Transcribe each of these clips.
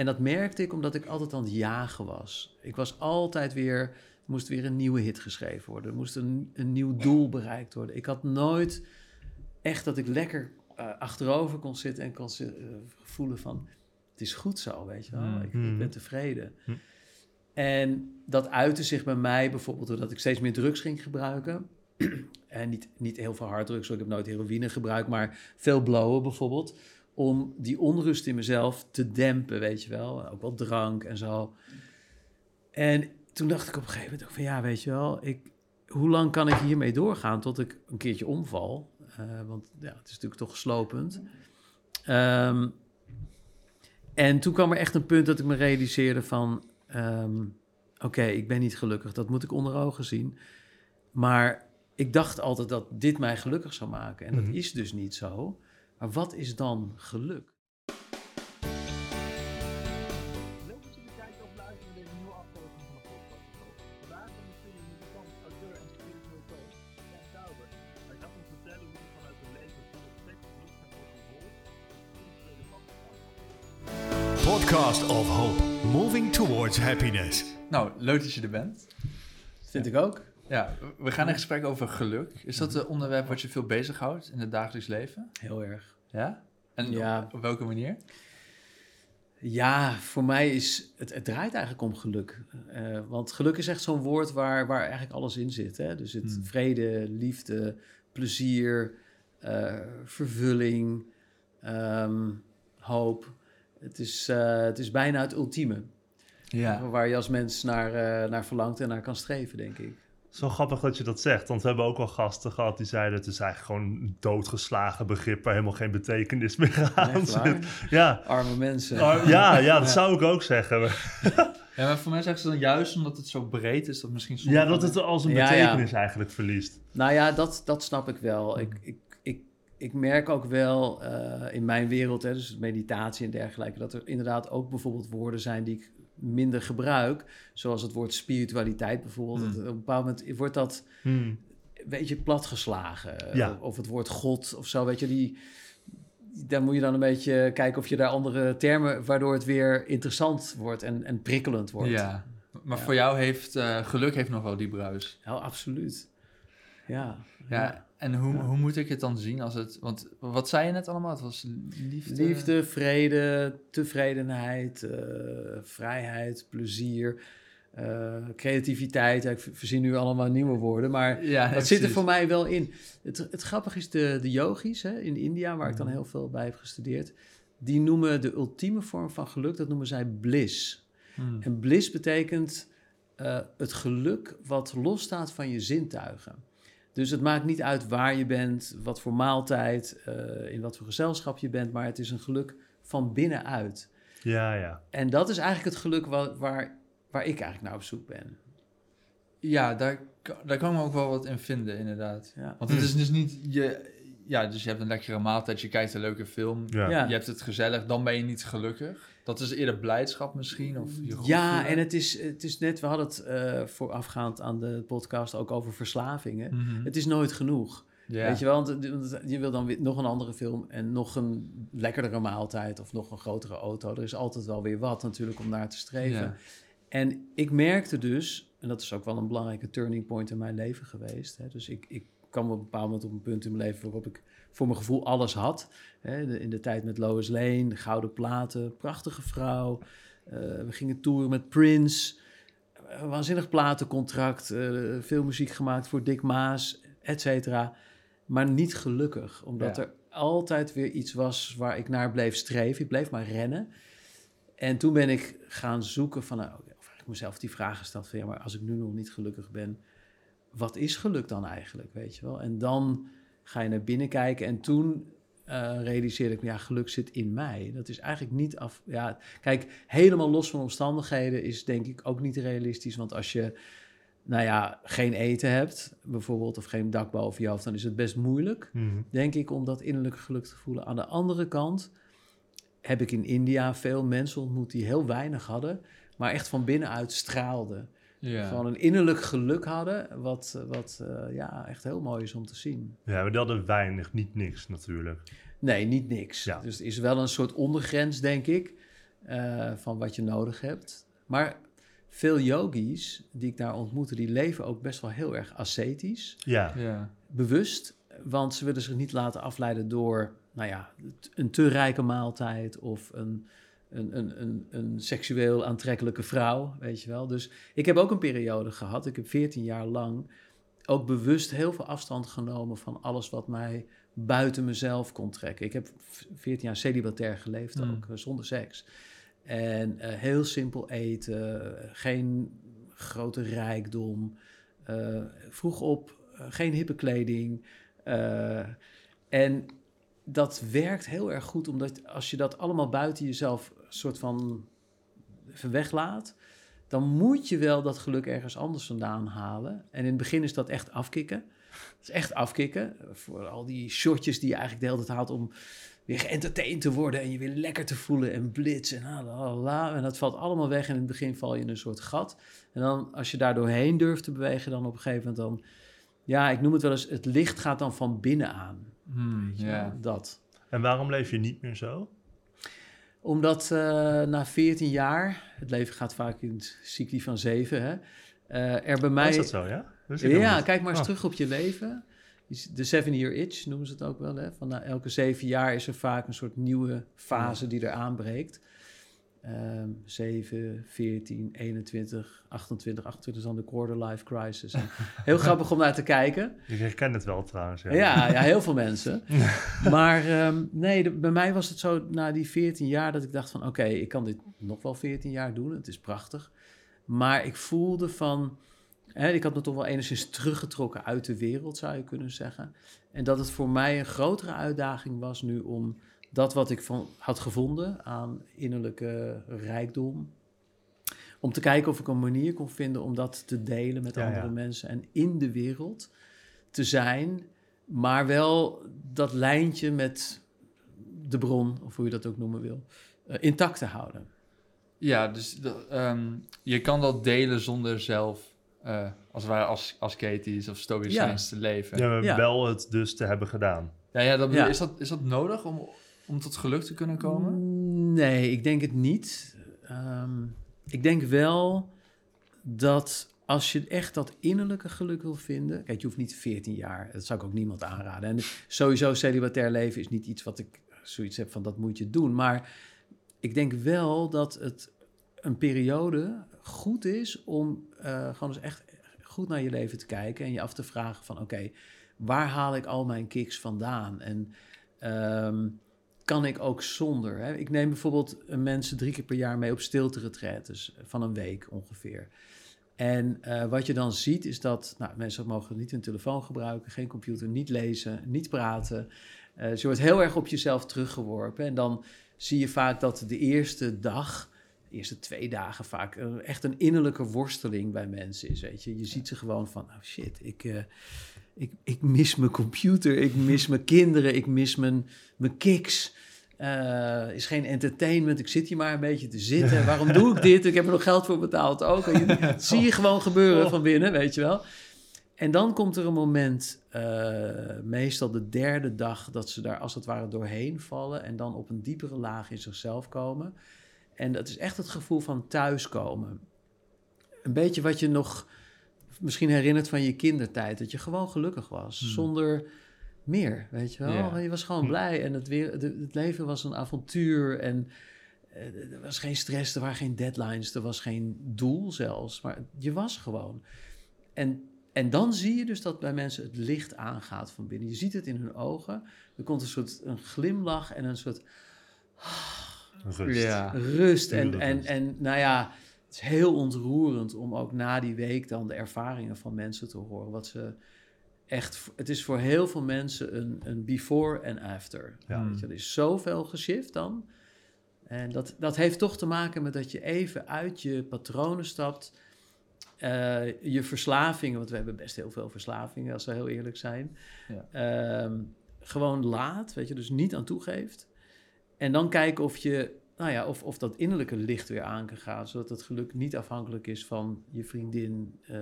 En dat merkte ik omdat ik altijd aan het jagen was. Ik was altijd weer, er moest weer een nieuwe hit geschreven worden. Er moest een, een nieuw doel bereikt worden. Ik had nooit echt dat ik lekker eh, achterover kon zitten en kon eh, voelen van... het is goed zo, weet je wel. Mm. Ik, ik Mm. ben tevreden. Hm. En dat uitte zich bij mij bijvoorbeeld doordat ik steeds meer drugs ging gebruiken. en niet, niet heel veel harddrugs, ik heb nooit heroïne gebruikt, maar veel blowen bijvoorbeeld. Om die onrust in mezelf te dempen, weet je wel. Ook wel drank en zo. En toen dacht ik op een gegeven moment ook van ja, weet je wel, ik, hoe lang kan ik hiermee doorgaan tot ik een keertje omval? Eh, want ja, het is natuurlijk toch slopend. Ehm, en toen kwam er echt een punt dat ik me realiseerde van... ehm, oké, ik ben niet gelukkig, dat moet ik onder ogen zien. Maar ik dacht altijd dat dit mij gelukkig zou maken. En Mhm. dat is dus niet zo. Maar wat is dan geluk? Leuk dat jullie kijken of luisteren naar deze nieuwe aflevering van de podcast. Vandaag ben ik jullie muzikant, auteur en spiritueel coach, Jan Tauber. Hij gaat ons vertellen hoe hij vanuit het leven vol respect, geluk en gaat. Podcast of Hope. Moving towards happiness. Nou, leuk dat je er bent. Vind ik ook. Ja, we gaan in gesprek over geluk. Is dat een onderwerp wat je veel bezighoudt in het dagelijks leven? Heel erg. Ja? En Ja. op, op welke manier? Ja, voor mij is het, het draait eigenlijk om geluk. Eh, want geluk is echt zo'n woord waar, waar eigenlijk alles in zit. Hè? Dus het Hmm. vrede, liefde, plezier, eh, vervulling, ehm, hoop. Het is, eh, het is bijna het ultieme. Ja. Waar je als mens naar, naar verlangt en naar kan streven, denk ik. Zo grappig dat je dat zegt, want we hebben ook wel gasten gehad die zeiden het is eigenlijk gewoon een doodgeslagen begrip waar helemaal geen betekenis meer aan Echt waar? zit. Ja. Arme mensen. Ja, ja, dat zou ik ook zeggen. ja, maar voor mij zeggen ze dan juist omdat het zo breed is dat misschien soms... Ja, dat het als een Ja, ja. betekenis eigenlijk verliest. Nou ja, dat, dat snap ik wel. Ik, ik, ik, ik merk ook wel eh, in mijn wereld, hè, dus meditatie en dergelijke, dat er inderdaad ook bijvoorbeeld woorden zijn die ik minder gebruik. Zoals het woord spiritualiteit bijvoorbeeld. Hmm. Dat- op een bepaald moment wordt dat Hmm. een beetje platgeslagen. Ja. Of, het woord God of zo, weet je, die... Daar moet je dan een beetje kijken of je daar andere termen, waardoor het weer interessant wordt en, en prikkelend wordt. Ja, maar Ja. voor jou heeft eh, geluk heeft nog wel die bruis. Ja, absoluut. Ja. Ja, en hoe, Ja. hoe moet ik het dan zien als het... Want wat zei je net allemaal? Het was liefde... Liefde, vrede, tevredenheid, eh, vrijheid, plezier, eh, creativiteit. Ja, ik verzin nu allemaal nieuwe woorden, maar Ja, dat zit er voor mij wel in. Het, het grappige is, de, de yogis hè, in India, waar ik dan Mhm. heel veel bij heb gestudeerd, die noemen de ultieme vorm van geluk, dat noemen zij bliss. Hmm. En bliss betekent eh, het geluk wat losstaat van je zintuigen. Dus het maakt niet uit waar je bent, wat voor maaltijd, eh, in wat voor gezelschap je bent, maar het is een geluk van binnenuit. Ja, ja. En dat is eigenlijk het geluk waar, waar, waar ik eigenlijk naar op zoek ben. Ja, daar, daar kan ik me ook wel wat in vinden, inderdaad. Ja. Want het is dus niet je... Ja, dus je hebt een lekkere maaltijd, je kijkt een leuke film, Ja. Je hebt het gezellig, dan ben je niet gelukkig. Dat is eerder blijdschap misschien, of je Ja, voelen. en het is, het is net, we hadden het eh, voorafgaand aan de podcast ook over verslavingen. Mhm. Het is nooit genoeg. Ja. Weet je wel, want want je wil dan weer nog een andere film en nog een lekkerdere maaltijd of nog een grotere auto. Er is altijd wel weer wat natuurlijk om naar te streven. Ja. En ik merkte dus, en dat is ook wel een belangrijke turning point in mijn leven geweest. Hè, dus ik, ik kwam op een bepaald moment op een punt in mijn leven waarop ik voor mijn gevoel alles had. In de tijd met Lois Lane, de gouden platen, prachtige vrouw. Eh, we gingen toeren met Prince. Een waanzinnig platencontract, eh, veel muziek gemaakt voor Dick Maas, et cetera. Maar niet gelukkig, omdat Ja. er altijd weer iets was waar ik naar bleef streven. Ik bleef maar rennen. En toen ben ik gaan zoeken van, nou, of eigenlijk mezelf die vraag gesteld van, ja, maar als ik nu nog niet gelukkig ben, wat is geluk dan eigenlijk, weet je wel? En dan ga je naar binnen kijken en toen eh, realiseerde ik me, ja, geluk zit in mij. Dat is eigenlijk niet af, ja, kijk, helemaal los van omstandigheden is denk ik ook niet realistisch, want als je, nou ja, geen eten hebt, bijvoorbeeld, of geen dak boven je hoofd, dan is het best moeilijk Mhm. denk ik, om dat innerlijke geluk te voelen. Aan de andere kant heb ik in India veel mensen ontmoet die heel weinig hadden, maar echt van binnenuit straalden. Ja. Gewoon een innerlijk geluk hadden, wat, wat eh, ja, echt heel mooi is om te zien. Ja, maar die hadden weinig, niet niks natuurlijk. Nee, niet niks. Ja. Dus er is wel een soort ondergrens, denk ik. eh, van wat je nodig hebt. Maar veel yogis die ik daar ontmoette, die leven ook best wel heel erg ascetisch Ja. Ja. bewust, want ze willen zich niet laten afleiden door, nou ja, een te rijke maaltijd of een, een, een, een, een seksueel aantrekkelijke vrouw, weet je wel. Dus ik heb ook een periode gehad, ik heb 14 jaar lang ook bewust heel veel afstand genomen van alles wat mij buiten mezelf kon trekken. Ik heb v- 14 jaar celibatair geleefd Mm. ook, eh, zonder seks. En eh, heel simpel eten, geen grote rijkdom, eh, vroeg op, geen hippe kleding. en dat werkt heel erg goed, omdat als je dat allemaal buiten jezelf soort van even weglaat, dan moet je wel dat geluk ergens anders vandaan halen. En in het begin is dat echt afkicken. Het is echt afkicken. Voor al die shotjes die je eigenlijk de hele tijd haalt om weer geëntertained te worden en je weer lekker te voelen en blitz en la la la. En dat valt allemaal weg en in het begin val je in een soort gat. En dan als je daar doorheen durft te bewegen, dan op een gegeven moment dan... Ja, ik noem het wel eens, het licht gaat dan van binnen aan. Hmm, Weet je ja. Dat. En waarom leef je niet meer zo? Omdat eh, na 14 jaar, het leven gaat vaak in het cycli van 7, hè, eh, er bij mij... Oh, is dat zo, ja? Ja, kijk maar eens Oh. terug op je leven. De seven-year itch noemen ze het ook wel. Hè? Van na elke zeven jaar is er vaak een soort nieuwe fase die er aanbreekt. Ehm 7, 14, 21, 28. 28 is dan de quarter life crisis. En heel grappig om naar te kijken. Ik herken het wel trouwens. Ja. Ja, ja heel veel mensen. Maar ehm, nee, de- bij mij was het zo na die 14 jaar dat ik dacht van... oké, ik kan dit nog wel 14 jaar doen. Het is prachtig. Maar ik voelde van... Hè, ik had me toch wel enigszins teruggetrokken uit de wereld, zou je kunnen zeggen. En dat het voor mij een grotere uitdaging was nu om dat wat ik van, had gevonden aan innerlijke rijkdom... om te kijken of ik een manier kon vinden om dat te delen met Ja, andere ja. mensen... en in de wereld te zijn, maar wel dat lijntje met de bron, of hoe je dat ook noemen wil, eh, intact te houden. Ja, dus dat, ehm, je kan dat delen zonder zelf, eh, als het ware als, als Katie's of Stoïcijns te leven. Ja, maar Ja. wel het dus te hebben gedaan. ja, dat, Ja. Is, dat, is dat nodig om, om tot geluk te kunnen komen? Nee, ik denk het niet. Ehm, ik denk wel dat als je echt dat innerlijke geluk wil vinden... Kijk, je hoeft niet 14 jaar, dat zou ik ook niemand aanraden. En sowieso celibatair leven is niet iets wat ik zoiets heb van dat moet je doen. Maar ik denk wel dat het een periode goed is om eh, gewoon eens echt goed naar je leven te kijken... en je af te vragen van oké, waar haal ik al mijn kicks vandaan? En... ehm, kan ik ook zonder. Hè? Ik neem bijvoorbeeld eh, mensen drie keer per jaar mee op stilte-retretes van een week ongeveer. En eh, wat je dan ziet is dat nou, mensen mogen niet hun telefoon gebruiken, geen computer, niet lezen, niet praten. Eh, je wordt heel erg op jezelf teruggeworpen. En dan zie je vaak dat de eerste dag, de eerste twee dagen vaak eh, echt een innerlijke worsteling bij mensen is. Weet je, je ziet ze gewoon van, oh shit, ik, eh, ik, ik mis mijn computer, ik mis mijn kinderen, ik mis mijn, mijn kicks. Eh, is geen entertainment. Ik zit hier maar een beetje te zitten. Waarom doe ik dit? Ik heb er nog geld voor betaald ook. En je- dat zie je gewoon gebeuren van binnen, weet je wel. En dan komt er een moment, eh, meestal de derde dag, dat ze daar als het ware doorheen vallen en dan op een diepere laag in zichzelf komen. En dat is echt het gevoel van thuiskomen. Een beetje wat je nog misschien herinnert van je kindertijd, dat je gewoon gelukkig was, Hmm. zonder meer, weet je wel. Je was gewoon Hm. blij en het, weer, het leven was een avontuur en eh, er was geen stress, er waren geen deadlines, er was geen doel zelfs, maar je was gewoon. En, en dan zie je dus dat bij mensen het licht aangaat van binnen. Je ziet het in hun ogen. Er komt een soort een glimlach en een soort Rust. Ja. rust. En, en, en nou ja, het is heel ontroerend om ook na die week dan de ervaringen van mensen te horen. Wat ze echt, het is voor heel veel mensen een, een before en after. Ja. Weet je, er is zoveel geshift dan. En dat, dat heeft toch te maken met dat je even uit je patronen stapt. Eh, je verslavingen, want we hebben best heel veel verslavingen, als we heel eerlijk zijn. Ja. Ehm, gewoon laat, weet je, dus niet aan toegeeft. En dan kijken of je, nou ja, of, of dat innerlijke licht weer aan kan gaan, zodat het geluk niet afhankelijk is van je vriendin, eh,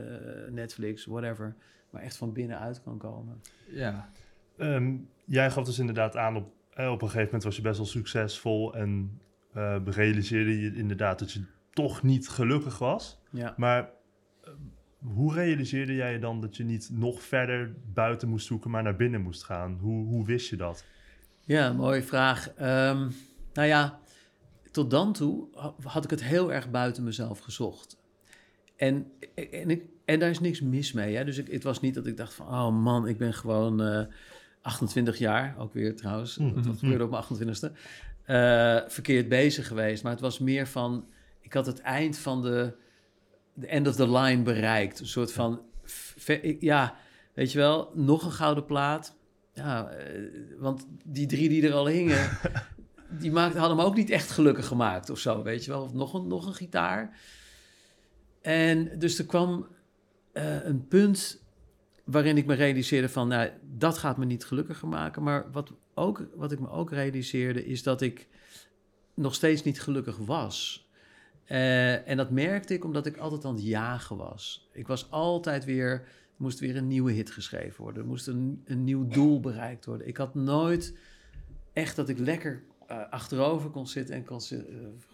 Netflix, whatever, maar echt van binnenuit kan komen. Ja. Ehm, jij gaf dus inderdaad aan op, eh, op een gegeven moment was je best wel succesvol en eh, realiseerde je inderdaad dat je toch niet gelukkig was. Ja. Maar eh, hoe realiseerde jij je dan dat je niet nog verder buiten moest zoeken, maar naar binnen moest gaan? Hoe, hoe wist je dat? Ja, mooie vraag. Ehm, nou ja, tot dan toe ha- had ik het heel erg buiten mezelf gezocht. En, en, ik, en daar is niks mis mee. Hè? Dus ik, het was niet dat ik dacht van, oh man, ik ben gewoon eh, 28 jaar, ook weer trouwens, dat, dat gebeurde op mijn 28ste, eh, verkeerd bezig geweest. Maar het was meer van, ik had het eind van de, de end of the line bereikt. Een soort van, ja, weet je wel, nog een gouden plaat. Ja, eh, want die drie die er al hingen, die maakten, hadden me ook niet echt gelukkig gemaakt of zo, weet je wel. Of nog een, nog een gitaar. En dus er kwam eh, een punt waarin ik me realiseerde van, nou, dat gaat me niet gelukkiger maken. Maar wat, ook, wat ik me ook realiseerde is dat ik nog steeds niet gelukkig was. Eh, en dat merkte ik omdat ik altijd aan het jagen was. Ik was altijd weer, er moest weer een nieuwe hit geschreven worden. Er moest een, een nieuw doel bereikt worden. Ik had nooit echt dat ik lekker eh, achterover kon zitten en kon eh,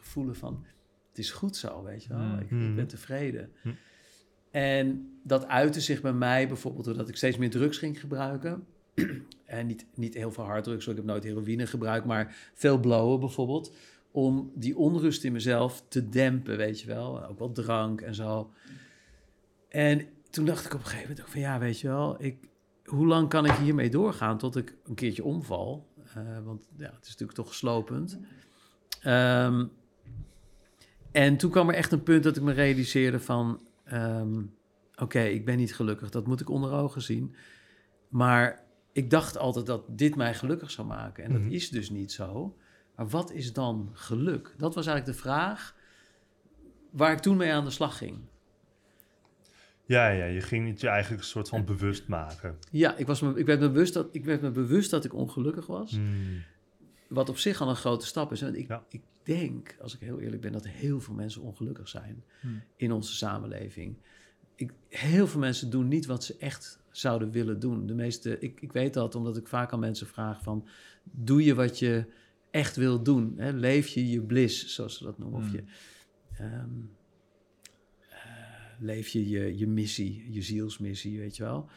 voelen van, het is goed zo, weet je wel. Mm. Ik, ik Mm. ben tevreden. Hm. En dat uitte zich bij mij bijvoorbeeld doordat ik steeds meer drugs ging gebruiken. en niet, niet heel veel harddrugs, ik heb nooit heroïne gebruikt, maar veel blowen bijvoorbeeld. Om die onrust in mezelf te dempen, weet je wel. Ook wel drank en zo. En toen dacht ik op een gegeven moment ook van ja, weet je wel, ik, hoe lang kan ik hiermee doorgaan tot ik een keertje omval? Eh, want ja, het is natuurlijk toch slopend. Ehm, en toen kwam er echt een punt dat ik me realiseerde van... ehm, oké, ik ben niet gelukkig, dat moet ik onder ogen zien. Maar ik dacht altijd dat dit mij gelukkig zou maken. En Mhm. dat is dus niet zo. Maar wat is dan geluk? Dat was eigenlijk de vraag waar ik toen mee aan de slag ging. Ja, ja, je ging het je eigenlijk een soort van bewust maken. Ja, ik, was me, ik, werd me bewust dat, ik werd me bewust dat ik ongelukkig was. Hmm. Wat op zich al een grote stap is. Want ik, Ja. ik denk, als ik heel eerlijk ben, dat heel veel mensen ongelukkig zijn Hmm. in onze samenleving. Ik, heel veel mensen doen niet wat ze echt zouden willen doen. De meeste, ik, ik weet dat omdat ik vaak aan mensen vraag van... doe je wat je echt wil doen? Hè? Leef je je bliss, zoals ze dat noemen. Of Hmm. je, ehm, eh, leef je, je je missie, je zielsmissie, weet je wel.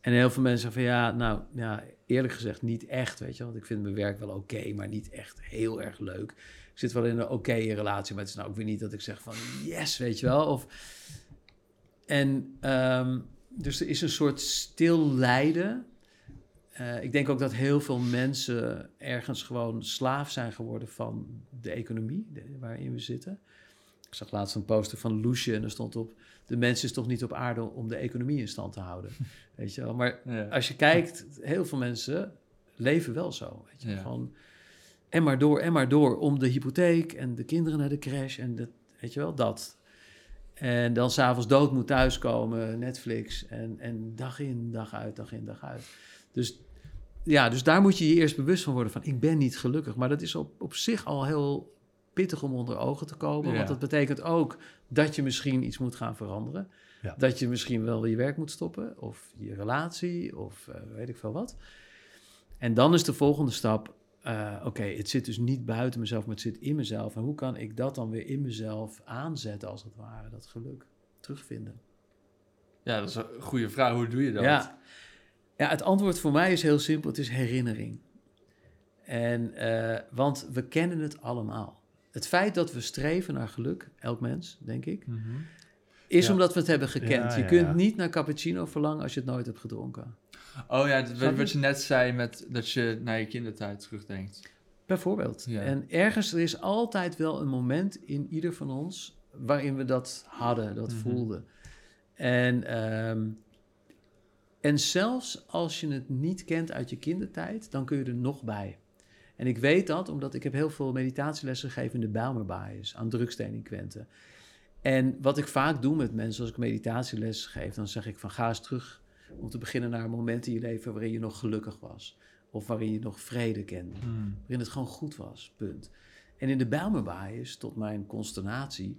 En heel veel mensen zeggen van ja, nou ja, eerlijk gezegd niet echt, weet je. Want ik vind mijn werk wel oké, maar niet echt heel erg leuk. Ik zit wel in een oké relatie, maar het is nou ook weer niet dat ik zeg van yes, weet je wel. Of, en ehm, dus er is een soort stil lijden. Eh, ik denk ook dat heel veel mensen ergens gewoon slaaf zijn geworden van de economie waarin we zitten. Ik zag laatst een poster van Loesje en er stond op... de mens is toch niet op aarde om de economie in stand te houden. Weet je wel? Maar Ja. als je kijkt, heel veel mensen leven wel zo. Weet je? Ja. Gewoon, en maar door, en maar door. Om de hypotheek en de kinderen naar de crash en dat, weet je wel, dat. En dan s'avonds dood moet thuiskomen, Netflix. En, en dag in, dag uit, dag in, dag uit. Dus ja, dus daar moet je je eerst bewust van worden van... ik ben niet gelukkig. Maar dat is op, op zich al heel pittig om onder ogen te komen. Ja. Want dat betekent ook dat je misschien iets moet gaan veranderen. Ja. Dat je misschien wel je werk moet stoppen. Of je relatie, of eh, weet ik veel wat. En dan is de volgende stap... eh, Oké, het zit dus niet buiten mezelf, maar het zit in mezelf. En hoe kan ik dat dan weer in mezelf aanzetten, als het ware? Dat geluk terugvinden. ja, dat is een goede vraag. Hoe doe je dat? Ja. ja, het antwoord voor mij is heel simpel. Het is herinnering. En, eh, want we kennen het allemaal. Het feit dat we streven naar geluk, elk mens, denk ik, Mhm. is Ja. omdat we het hebben gekend. Ja, je kunt niet naar cappuccino verlangen als je het nooit hebt gedronken. Oh ja, dat- wat je net zei met dat je naar je kindertijd terugdenkt. Bijvoorbeeld. En ergens, er is altijd wel een moment in ieder van ons waarin we dat hadden, dat Mhm. voelden. En, ehm, en zelfs als je het niet kent uit je kindertijd, dan kun je er nog bij. En ik weet dat omdat ik heb heel veel meditatielessen gegeven in de Bijlmerbaaiers aan drugsdelinquenten. En wat ik vaak doe met mensen als ik meditatieles geef, dan zeg ik van ga eens terug om te beginnen naar een moment in je leven waarin je nog gelukkig was. Of waarin je nog vrede kende waarin het gewoon goed was, punt. En in de Bijlmerbaaiers, tot mijn consternatie,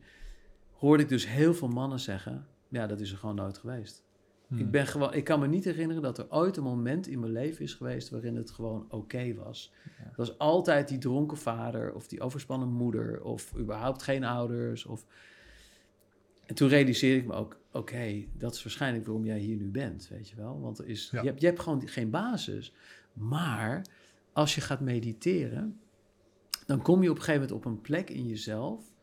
hoorde ik dus heel veel mannen zeggen... ja, dat is er gewoon nooit geweest. Hmm. Ik, ben gewoon, ik kan me niet herinneren dat er ooit een moment in mijn leven is geweest waarin het gewoon oké was. Ja. Het was altijd die dronken vader of die overspannen moeder of überhaupt geen ouders. Of... En toen realiseerde ik me ook, oké, dat is waarschijnlijk waarom jij hier nu bent, weet je wel. Want er is, Ja. je, hebt, je hebt gewoon geen basis. Maar als je gaat mediteren, dan kom je op een gegeven moment op een plek in jezelf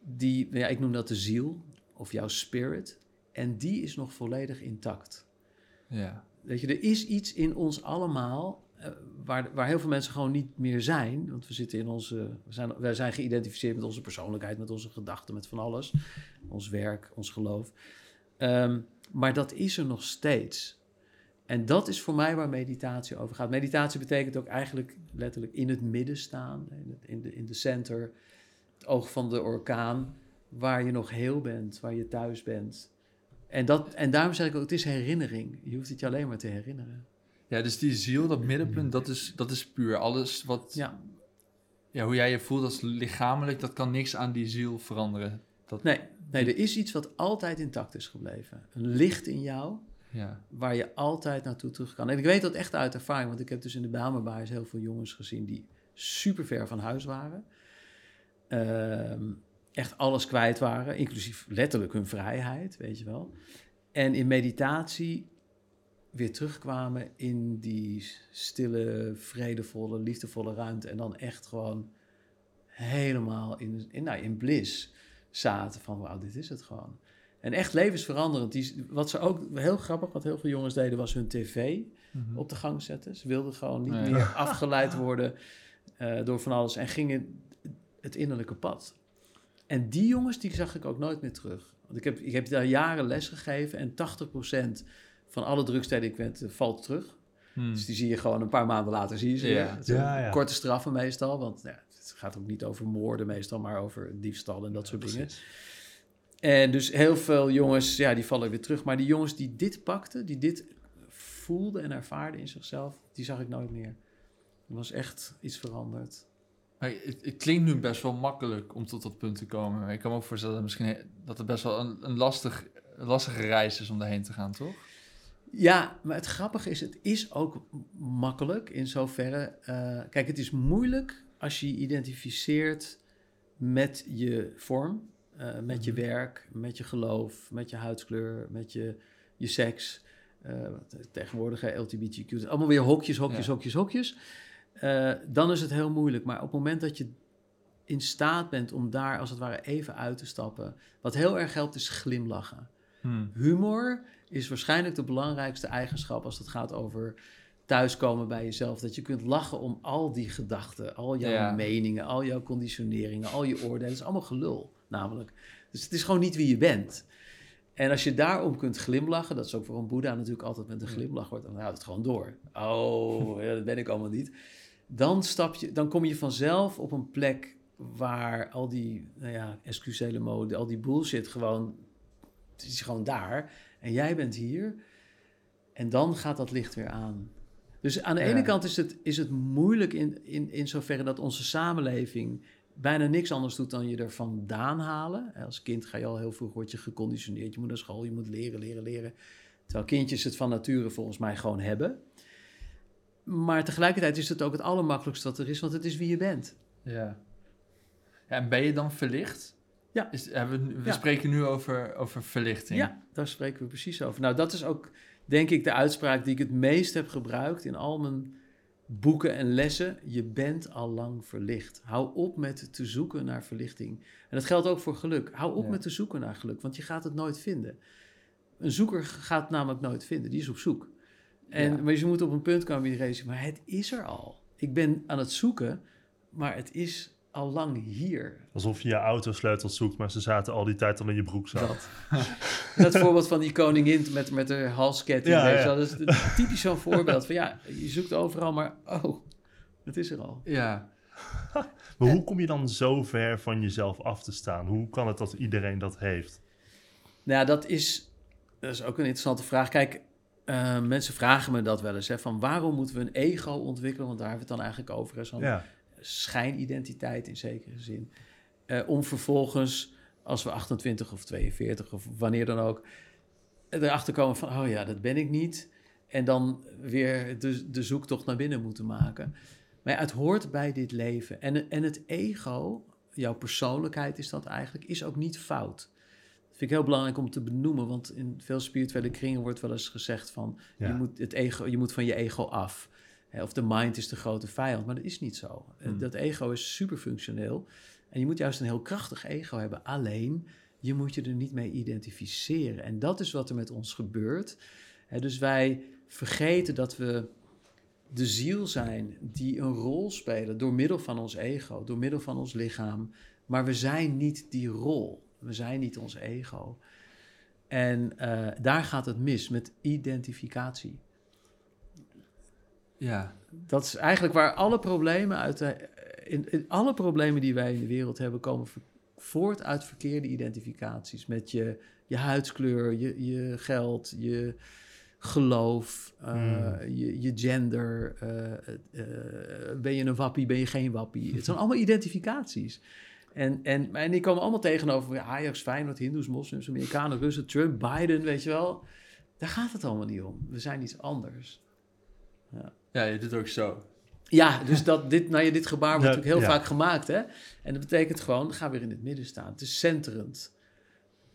die, ja, ik noem dat de ziel of jouw spirit. En die is nog volledig intact. Ja. Weet je, er is iets in ons allemaal eh, waar, waar heel veel mensen gewoon niet meer zijn. Want we zitten in onze. We zijn, wij zijn geïdentificeerd met onze persoonlijkheid, met onze gedachten, met van alles. Ons werk, ons geloof. Ehm, maar dat is er nog steeds. En dat is voor mij waar meditatie over gaat. Meditatie betekent ook eigenlijk letterlijk in het midden staan, in, het, in, de, in de center, het oog van de orkaan, waar je nog heel bent, waar je thuis bent. En, dat, en daarom zeg ik ook, het is herinnering. Je hoeft het je alleen maar te herinneren. ja, dus die ziel, dat middenpunt, dat is, dat is puur. Alles wat, ja. Ja, hoe jij je voelt als lichamelijk, dat kan niks aan die ziel veranderen. Dat, nee, nee, er is iets wat altijd intact is gebleven. Een licht in jou, Ja. waar je altijd naartoe terug kan. En ik weet dat echt uit ervaring, want ik heb dus in de Bijlmerbaars heel veel jongens gezien die super ver van huis waren. Ehm, echt alles kwijt waren, inclusief letterlijk hun vrijheid, weet je wel. En in meditatie weer terugkwamen in die stille, vredevolle, liefdevolle ruimte. En dan echt gewoon helemaal in, in, nou, in bliss zaten van, wauw, dit is het gewoon. En echt levensveranderend. Die, wat ze ook, heel grappig, wat heel veel jongens deden, was hun tv Mhm. op de gang zetten. Ze wilden gewoon niet Nee. meer afgeleid worden eh, door van alles en gingen het innerlijke pad. En die jongens, die zag ik ook nooit meer terug. Want ik heb, ik heb daar jaren les gegeven en 80% van alle drugsdelinquenten valt terug. Hmm. Dus die zie je gewoon een paar maanden later, zie je ze. Ja. Korte straffen meestal, want ja, het gaat ook niet over moorden meestal, maar over diefstal en dat soort dingen. En dus heel veel jongens, ja, die vallen weer terug. Maar die jongens die dit pakten, die dit voelden en ervaarden in zichzelf, die zag ik nooit meer. Er was echt iets veranderd. Maar het, het klinkt nu best wel makkelijk om tot dat punt te komen. Maar ik kan me ook voorstellen dat, misschien, dat het best wel een, een, lastig, een lastige reis is om daarheen te gaan, toch? Ja, maar het grappige is, het is ook makkelijk in zoverre. eh, kijk, het is moeilijk als je je identificeert met je vorm, eh, met je werk, met je geloof, met je huidskleur, met je, je seks. eh, tegenwoordig LGBTQ, allemaal weer hokjes, hokjes, Ja. hokjes, hokjes. Eh, dan is het heel moeilijk. Maar op het moment dat je in staat bent om daar als het ware even uit te stappen, wat heel erg helpt, is glimlachen. Hmm. Humor is waarschijnlijk de belangrijkste eigenschap als het gaat over thuiskomen bij jezelf. Dat je kunt lachen om al die gedachten, al jouw Ja. meningen, al jouw conditioneringen, al je oordelen. Het is allemaal gelul, namelijk. Dus het is gewoon niet wie je bent. En als je daarom kunt glimlachen, dat is ook voor een Boeddha natuurlijk altijd met een glimlach wordt, dan houdt het gewoon door. Oh, ja, dat ben ik allemaal niet. Dan, stap je, dan kom je vanzelf op een plek waar al die, nou ja, excusez le mot, al die bullshit gewoon, het is gewoon daar. En jij bent hier. En dan gaat dat licht weer aan. Dus aan de Ja. ene kant is het, is het moeilijk in, in, in zoverre dat onze samenleving bijna niks anders doet dan je er vandaan halen. Als kind ga je al heel vroeg, word je geconditioneerd. Je moet naar school, je moet leren, leren, leren. Terwijl kindjes het van nature volgens mij gewoon hebben. Maar tegelijkertijd is het ook het allermakkelijkste wat er is, want het is wie je bent. Ja. ja. En ben je dan verlicht? Ja. Is, hebben we we Ja. spreken nu over, over verlichting. Ja, daar spreken we precies over. Nou, dat is ook, denk ik, de uitspraak die ik het meest heb gebruikt in al mijn boeken en lessen. Je bent al lang verlicht. Hou op met te zoeken naar verlichting. En dat geldt ook voor geluk. Hou op Ja. met te zoeken naar geluk, want je gaat het nooit vinden. Een zoeker gaat het namelijk nooit vinden. Die is op zoek. En, Ja. Maar je moet op een punt komen iedereen zegt, maar het is er al. Ik ben aan het zoeken, maar het is al lang hier. Alsof je je autosleutels zoekt, maar ze zaten al die tijd al in je broekzak. Dat. dat voorbeeld van die koningin met, met haar halsketting. Ja, weet je ja. wel. Dat is typisch zo'n voorbeeld van ja, je zoekt overal, maar oh, het is er al. Ja. Maar hoe kom je dan zo ver van jezelf af te staan? Hoe kan het dat iedereen dat heeft? Nou dat is, dat is ook een interessante vraag. Kijk, eh, mensen vragen me dat wel eens. Hè, van waarom moeten we een ego ontwikkelen? Want daar hebben we het dan eigenlijk over. hè, Zo'n Ja, schijnidentiteit in zekere zin. Eh, om vervolgens, als we 28 of 42 of wanneer dan ook, erachter komen van, oh ja, dat ben ik niet. En dan weer de, de zoektocht naar binnen moeten maken. Maar ja, het hoort bij dit leven. En, en het ego, jouw persoonlijkheid is dat eigenlijk, is ook niet fout. Vind ik heel belangrijk om te benoemen, want in veel spirituele kringen wordt wel eens gezegd van, Ja. je, moet het ego, je moet van je ego af. Hè, Of de mind is de grote vijand, maar dat is niet zo. Eh, Hmm. Dat ego is super functioneel. En je moet juist een heel krachtig ego hebben. Alleen, je moet je er niet mee identificeren. En dat is wat er met ons gebeurt. Hè, dus wij vergeten dat we de ziel zijn die een rol spelen door middel van ons ego, door middel van ons lichaam. Maar we zijn niet die rol. We zijn niet ons ego. En eh, daar gaat het mis met identificatie. Ja, Dat is eigenlijk waar alle problemen uit de, in, in alle problemen die wij in de wereld hebben komen vo- voort uit verkeerde identificaties met je, je huidskleur, je, je geld, je geloof, eh, Hmm. je, je gender, eh, eh, ben je een wappie, ben je geen wappie. Het zijn allemaal identificaties. En, en, en die komen allemaal tegenover ja, Ajax, Feyenoord, Hindoes, moslims, Amerikanen, Russen, Trump, Biden, weet je wel. Daar gaat het allemaal niet om. We zijn iets anders. ja je doet ook zo. Ja, dus dat, dit, nou ja, dit gebaar wordt Ja, natuurlijk heel ja. vaak gemaakt. Hè? En dat betekent gewoon, ga weer in het midden staan. Het is centerend.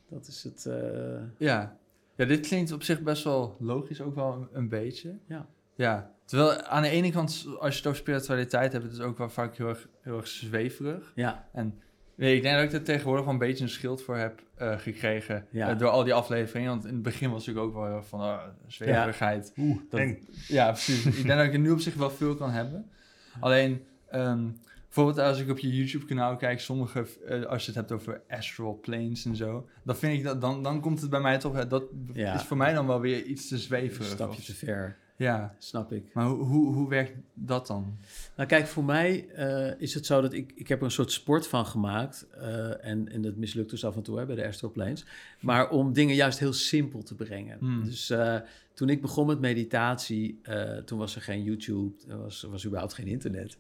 Dat is het... eh, Ja. ja, dit klinkt op zich best wel logisch, ook wel een, een beetje. Ja. Ja, terwijl aan de ene kant, als je het over spiritualiteit hebt, het is ook wel vaak heel erg, heel erg zweverig. ja, En je, ik denk dat ik er tegenwoordig wel een beetje een schild voor heb eh, gekregen Ja. eh, door al die afleveringen. Want in het begin was ik ook wel van uh, zweverigheid. Oeh, Dat-. Ja, precies. ik denk dat ik er nu op zich wel veel kan hebben. Alleen, ehm, bijvoorbeeld als ik op je YouTube-kanaal kijk, sommige, eh, als je het hebt over astral planes en zo, dan vind ik dat, dan, dan komt het bij mij toch, dat Ja. is voor mij dan wel weer iets te een zweverig. stapje of- te ver. Ja, Snap ik. maar hoe, hoe, hoe werkt dat dan? Nou kijk, voor mij eh, is het zo dat ik... Ik heb er een soort sport van gemaakt. eh, en, en dat mislukt dus af en toe hè, bij de Astro Planes. Maar om dingen juist heel simpel te brengen. Hmm. Dus eh, toen ik begon met meditatie, toen was er geen YouTube. Er was, er was überhaupt geen internet.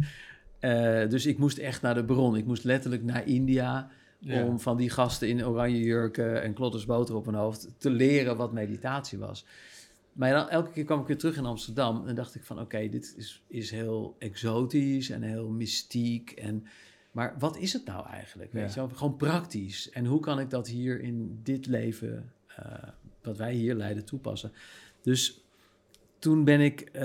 Dus ik moest echt naar de bron. Ik moest letterlijk naar India... Ja. om van die gasten in oranje jurken en klotters boter op hun hoofd te leren wat meditatie was. Maar dan, elke keer kwam ik weer terug in Amsterdam en dacht ik van oké, dit is, is heel exotisch en heel mystiek. En, maar wat is het nou eigenlijk? Weet Ja. je? Gewoon praktisch. En hoe kan ik dat hier in dit leven, eh, wat wij hier leiden, toepassen? Dus toen ben ik eh,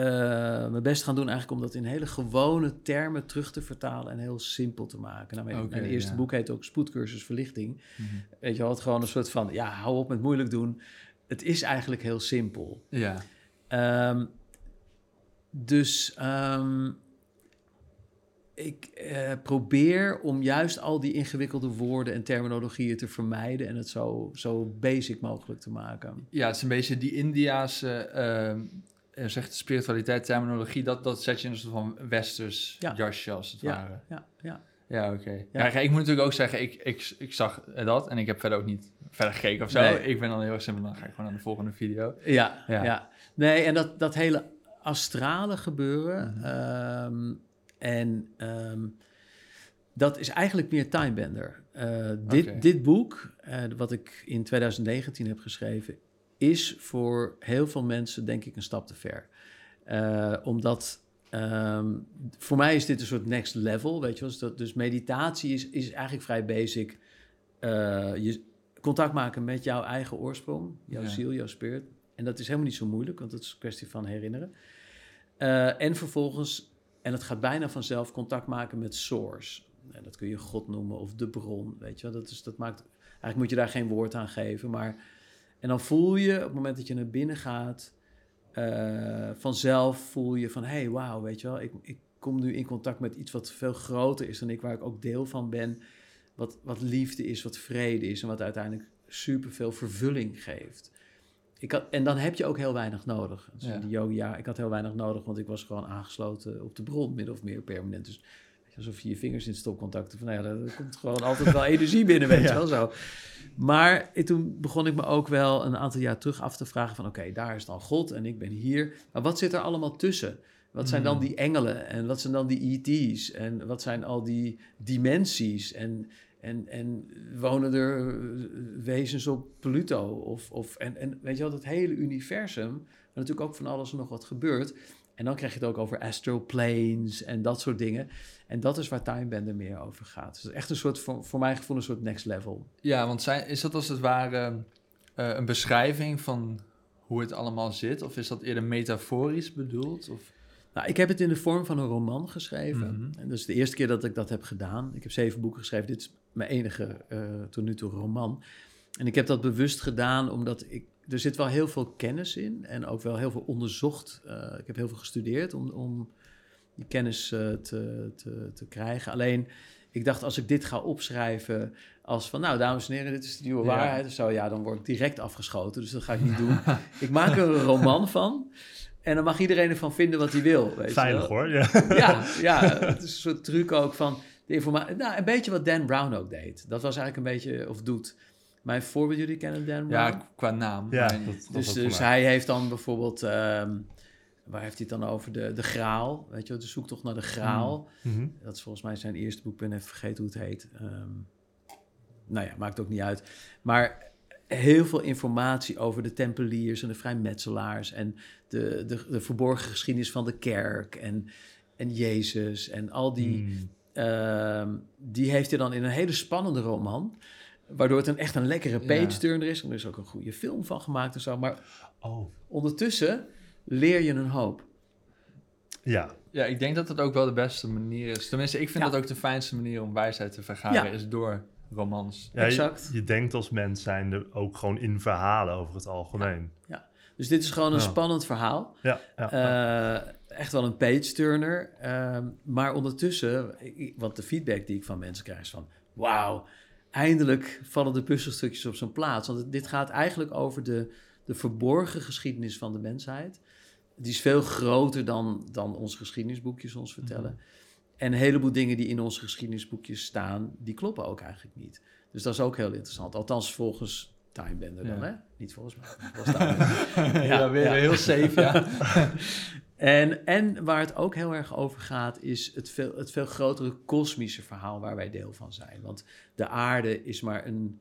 mijn best gaan doen eigenlijk om dat in hele gewone termen terug te vertalen en heel simpel te maken. Nou, mijn, eerste ja. boek heet ook Spoedcursus Verlichting. Mhm. Weet je wel, het gewoon een soort van, ja, hou op met moeilijk doen. Het is eigenlijk heel simpel. Ja, Ehm, dus ehm, ik eh, probeer om juist al die ingewikkelde woorden en terminologieën te vermijden en het zo, zo basic mogelijk te maken. ja, het is een beetje die Indiaanse, ehm, eh, zegt spiritualiteit, terminologie, dat, dat zet je in een soort van westers Ja. jasje als het Ja. ware. Ja, ja. Ja, oké. Ja. Ja. ik moet natuurlijk ook zeggen, ik, ik, ik zag dat en ik heb verder ook niet verder gekeken of zo. Nee. Ik ben dan heel erg simpel, dan ga ik gewoon naar de volgende video. Ja, ja. Ja. Nee, en dat, dat hele astrale gebeuren. Mhm. ehm, en ehm, dat is eigenlijk meer timebender. Eh dit, dit boek, eh, wat ik in 2019 heb geschreven, is voor heel veel mensen denk ik een stap te ver. Eh, omdat ehm, voor mij is dit een soort next level, weet je wel. Dus, dat, dus meditatie is, is eigenlijk vrij basic. Eh, je contact maken met jouw eigen oorsprong, jouw Ja. ziel, jouw spirit. En dat is helemaal niet zo moeilijk, want het is een kwestie van herinneren. Eh, en vervolgens, en het gaat bijna vanzelf, contact maken met source. En dat kun je God noemen of de bron, weet je wel. Dat, is, dat maakt, eigenlijk moet je daar geen woord aan geven, maar... En dan voel je, op het moment dat je naar binnen gaat, eh, vanzelf voel je van... hé, hey, wauw, weet je wel, ik, ik kom nu in contact met iets wat veel groter is dan ik, waar ik ook deel van ben. Wat, wat liefde is, wat vrede is en wat uiteindelijk superveel vervulling geeft. Ik had, en dan heb je ook heel weinig nodig. Dus Ja. die yoga, ik had heel weinig nodig, want ik was gewoon aangesloten op de bron, min of meer permanent. Dus alsof je je vingers in stopcontacten van, nou ja, er komt gewoon altijd wel energie binnen, weet je Ja. wel zo. Maar toen begon ik me ook wel een aantal jaar terug af te vragen van, oké, daar is dan God en ik ben hier. Maar wat zit er allemaal tussen? Wat zijn dan Hmm. die engelen en wat zijn dan die ET's en wat zijn al die dimensies? En En, en wonen er eh, wezens op Pluto? Of, of, en, en weet je wel, dat hele universum, waar natuurlijk ook van alles en nog wat gebeurt. En dan krijg je het ook over astral planes en dat soort dingen. En dat is waar Timebender meer over gaat. Dus echt een soort, voor, voor mijn gevoel, een soort next level. Ja, want zijn, is dat als het ware eh, een beschrijving van hoe het allemaal zit? Of is dat eerder metaforisch bedoeld? Of... Nou, ik heb het in de vorm van een roman geschreven. Mhm. En dat is de eerste keer dat ik dat heb gedaan. Ik heb zeven boeken geschreven. Dit is mijn enige eh, tot nu toe roman. En ik heb dat bewust gedaan omdat ik... Er zit wel heel veel kennis in en ook wel heel veel onderzocht. Eh, ik heb heel veel gestudeerd om, om die kennis eh, te, te, te krijgen. Alleen, ik dacht als ik dit ga opschrijven als van... Nou, dames en heren, dit is de nieuwe Ja. waarheid of zo. Ja, dan word ik direct afgeschoten. Dus dat ga ik niet doen. ik maak er een roman van. En dan mag iedereen ervan vinden wat hij wil. Weet Veilig wel. hoor. Ja. Ja, ja, het is een soort truc ook van de informatie. Nou, een beetje wat Dan Brown ook deed. Dat was eigenlijk een beetje, of doet. Mijn voorbeeld, jullie kennen Dan Brown? Ja, qua naam. Ja, maar- dat, dat dus dus hij heeft dan bijvoorbeeld, ehm, waar heeft hij het dan over? De, de graal, weet je wel, de zoektocht naar de graal. Mhm. Dat is volgens mij zijn eerste boek, ik ben even vergeten hoe het heet. Ehm, nou ja, maakt ook niet uit. Maar heel veel informatie over de tempeliers en de vrijmetselaars... en de, de, de verborgen geschiedenis van de kerk en, en Jezus en al die... Mm. Ehm, die heeft hij dan in een hele spannende roman. Waardoor het een echt een lekkere Ja. page-turner is. En er is ook een goede film van gemaakt en zo. Maar Oh, ondertussen leer je een hoop. ja. Ja, ik denk dat dat ook wel de beste manier is. Tenminste, ik vind Ja. dat ook de fijnste manier om wijsheid te vergaren, Ja. is door romans. ja je, Exact. je denkt als mens zijnde ook gewoon in verhalen over het algemeen. Dus dit is gewoon een Ja. spannend verhaal. Ja, ja. Eh, echt wel een page-turner. Ehm, maar ondertussen, ik- want de feedback die ik van mensen krijg is van... Wauw, eindelijk vallen de puzzelstukjes op zijn plaats. Want dit gaat eigenlijk over de, de verborgen geschiedenis van de mensheid. Die is veel groter dan, dan onze geschiedenisboekjes ons vertellen. En een heleboel dingen die in onze geschiedenisboekjes staan, die kloppen ook eigenlijk niet. Dus dat is ook heel interessant. Althans volgens Timebender dan, Ja. hè? Niet volgens mij. volgens ja, weer, weer heel safe, ja. En, en waar het ook heel erg over gaat, is het veel, het veel grotere kosmische verhaal waar wij deel van zijn. Want de aarde is maar een,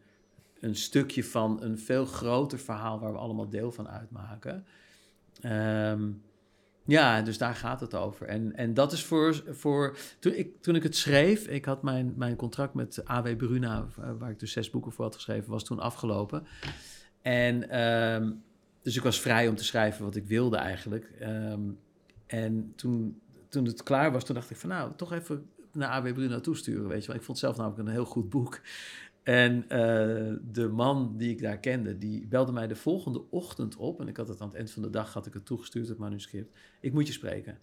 een stukje van een veel groter verhaal waar we allemaal deel van uitmaken. Ehm, ja, dus daar gaat het over. En, en dat is voor. voor toen, ik, toen ik het schreef, ik had mijn, mijn contract met AW Bruna, eh, waar ik dus zes boeken voor had geschreven, was toen afgelopen. En ehm, dus ik was vrij om te schrijven wat ik wilde eigenlijk. Ehm, en toen, toen het klaar was, toen dacht ik van nou, toch even naar AB Bruno toesturen, weet je wel. Ik vond het zelf namelijk een heel goed boek. En eh, de man die ik daar kende, die belde mij de volgende ochtend op. En ik had het aan het eind van de dag, had ik het toegestuurd, het manuscript. Ik moet je spreken.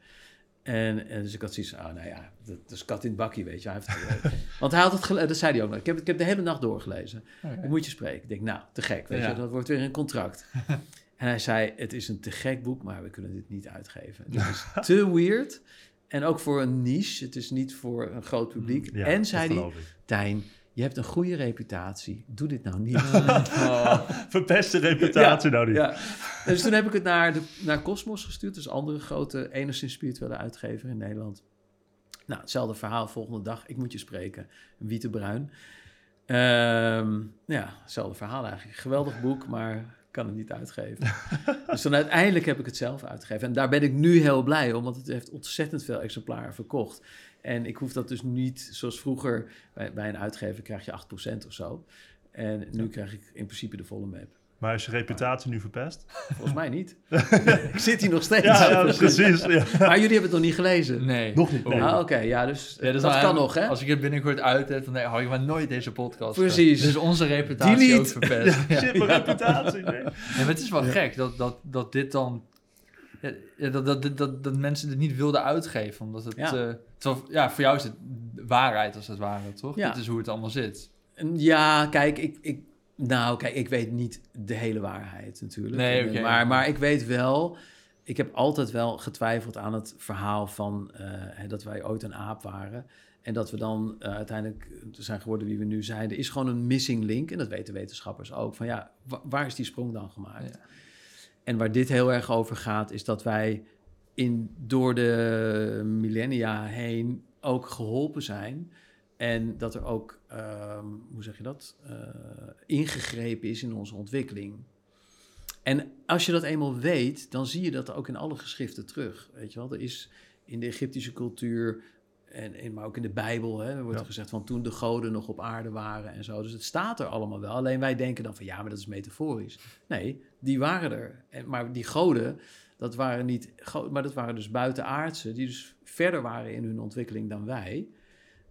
En, en dus ik had zoiets oh, nou ja, dat, dat is kat in het bakkie, weet je. Hij heeft, want hij had het gelezen, dat zei hij ook nog. Ik heb, ik heb de hele nacht doorgelezen. Ik moet je spreken. Ik denk, nou, te gek, weet Ja. je. Dat wordt weer een contract. en hij zei, het is een te gek boek, maar we kunnen dit niet uitgeven. Dit is te weird. En ook voor een niche. Het is niet voor een groot publiek. Ja, en zei hij. Tijn, je hebt een goede reputatie. Doe dit nou niet. Oh, Verpest de reputatie nou niet. Ja. Dus toen heb ik het naar, de, naar Cosmos gestuurd. Dus andere grote, enigszins spirituele uitgever in Nederland. Nou, hetzelfde verhaal volgende dag. Ik moet je spreken. Wiete Bruin. Ehm, ja, hetzelfde verhaal eigenlijk. Geweldig boek, maar kan het niet uitgeven. dus dan uiteindelijk heb ik het zelf uitgegeven. En daar ben ik nu heel blij om, want het heeft ontzettend veel exemplaren verkocht. En ik hoef dat dus niet, zoals vroeger, bij, bij een uitgever krijg je 8% of zo. En nu krijg ik in principe de volle map. Maar is je reputatie nu verpest? Volgens mij niet. ik zit hier nog steeds. Ja, ja precies. Ja. Maar jullie hebben het nog niet gelezen? nee. Nog niet, nee. Ah, oké. Ja, dus Ja, dat, kan nog, hè? Als ik het binnenkort uit heb, dan denk ik, oh, ik maar nooit deze podcast. Precies. Dus onze reputatie Delete. ook verpest. Ja. Shit, mijn reputatie. Nee. Ja, maar het is wel gek dat, dat, dat dit dan... Dat, dat, dat, dat, mensen het niet wilden uitgeven. Omdat het... Ja. eh, terwijl, ja, voor jou is het waarheid als het ware, toch? Ja. Dit is hoe het allemaal zit. Ja, kijk, ik, ik, nou, kijk, ik weet niet de hele waarheid natuurlijk. Nee, oké. maar, maar ik weet wel, ik heb altijd wel getwijfeld aan het verhaal van eh, dat wij ooit een aap waren. En dat we dan eh, uiteindelijk zijn geworden wie we nu zijn. Er is gewoon een missing link. En dat weten wetenschappers ook. Van ja, wa- waar is die sprong dan gemaakt? Ja. En waar dit heel erg over gaat, is dat wij in, door de millennia heen ook geholpen zijn En dat er ook, ehm, hoe zeg je dat, eh, ingegrepen is in onze ontwikkeling. En als je dat eenmaal weet, dan zie je dat ook in alle geschriften terug. Weet je wel, er is in de Egyptische cultuur, en, en, maar ook in de Bijbel, hè, er wordt Ja. gezegd van toen de goden nog op aarde waren en zo. Dus het staat er allemaal wel. Alleen wij denken dan van ja, maar dat is metaforisch. Nee, die waren er. En, maar die goden, dat waren niet, maar dat waren dus buitenaardse, die dus verder waren in hun ontwikkeling dan wij.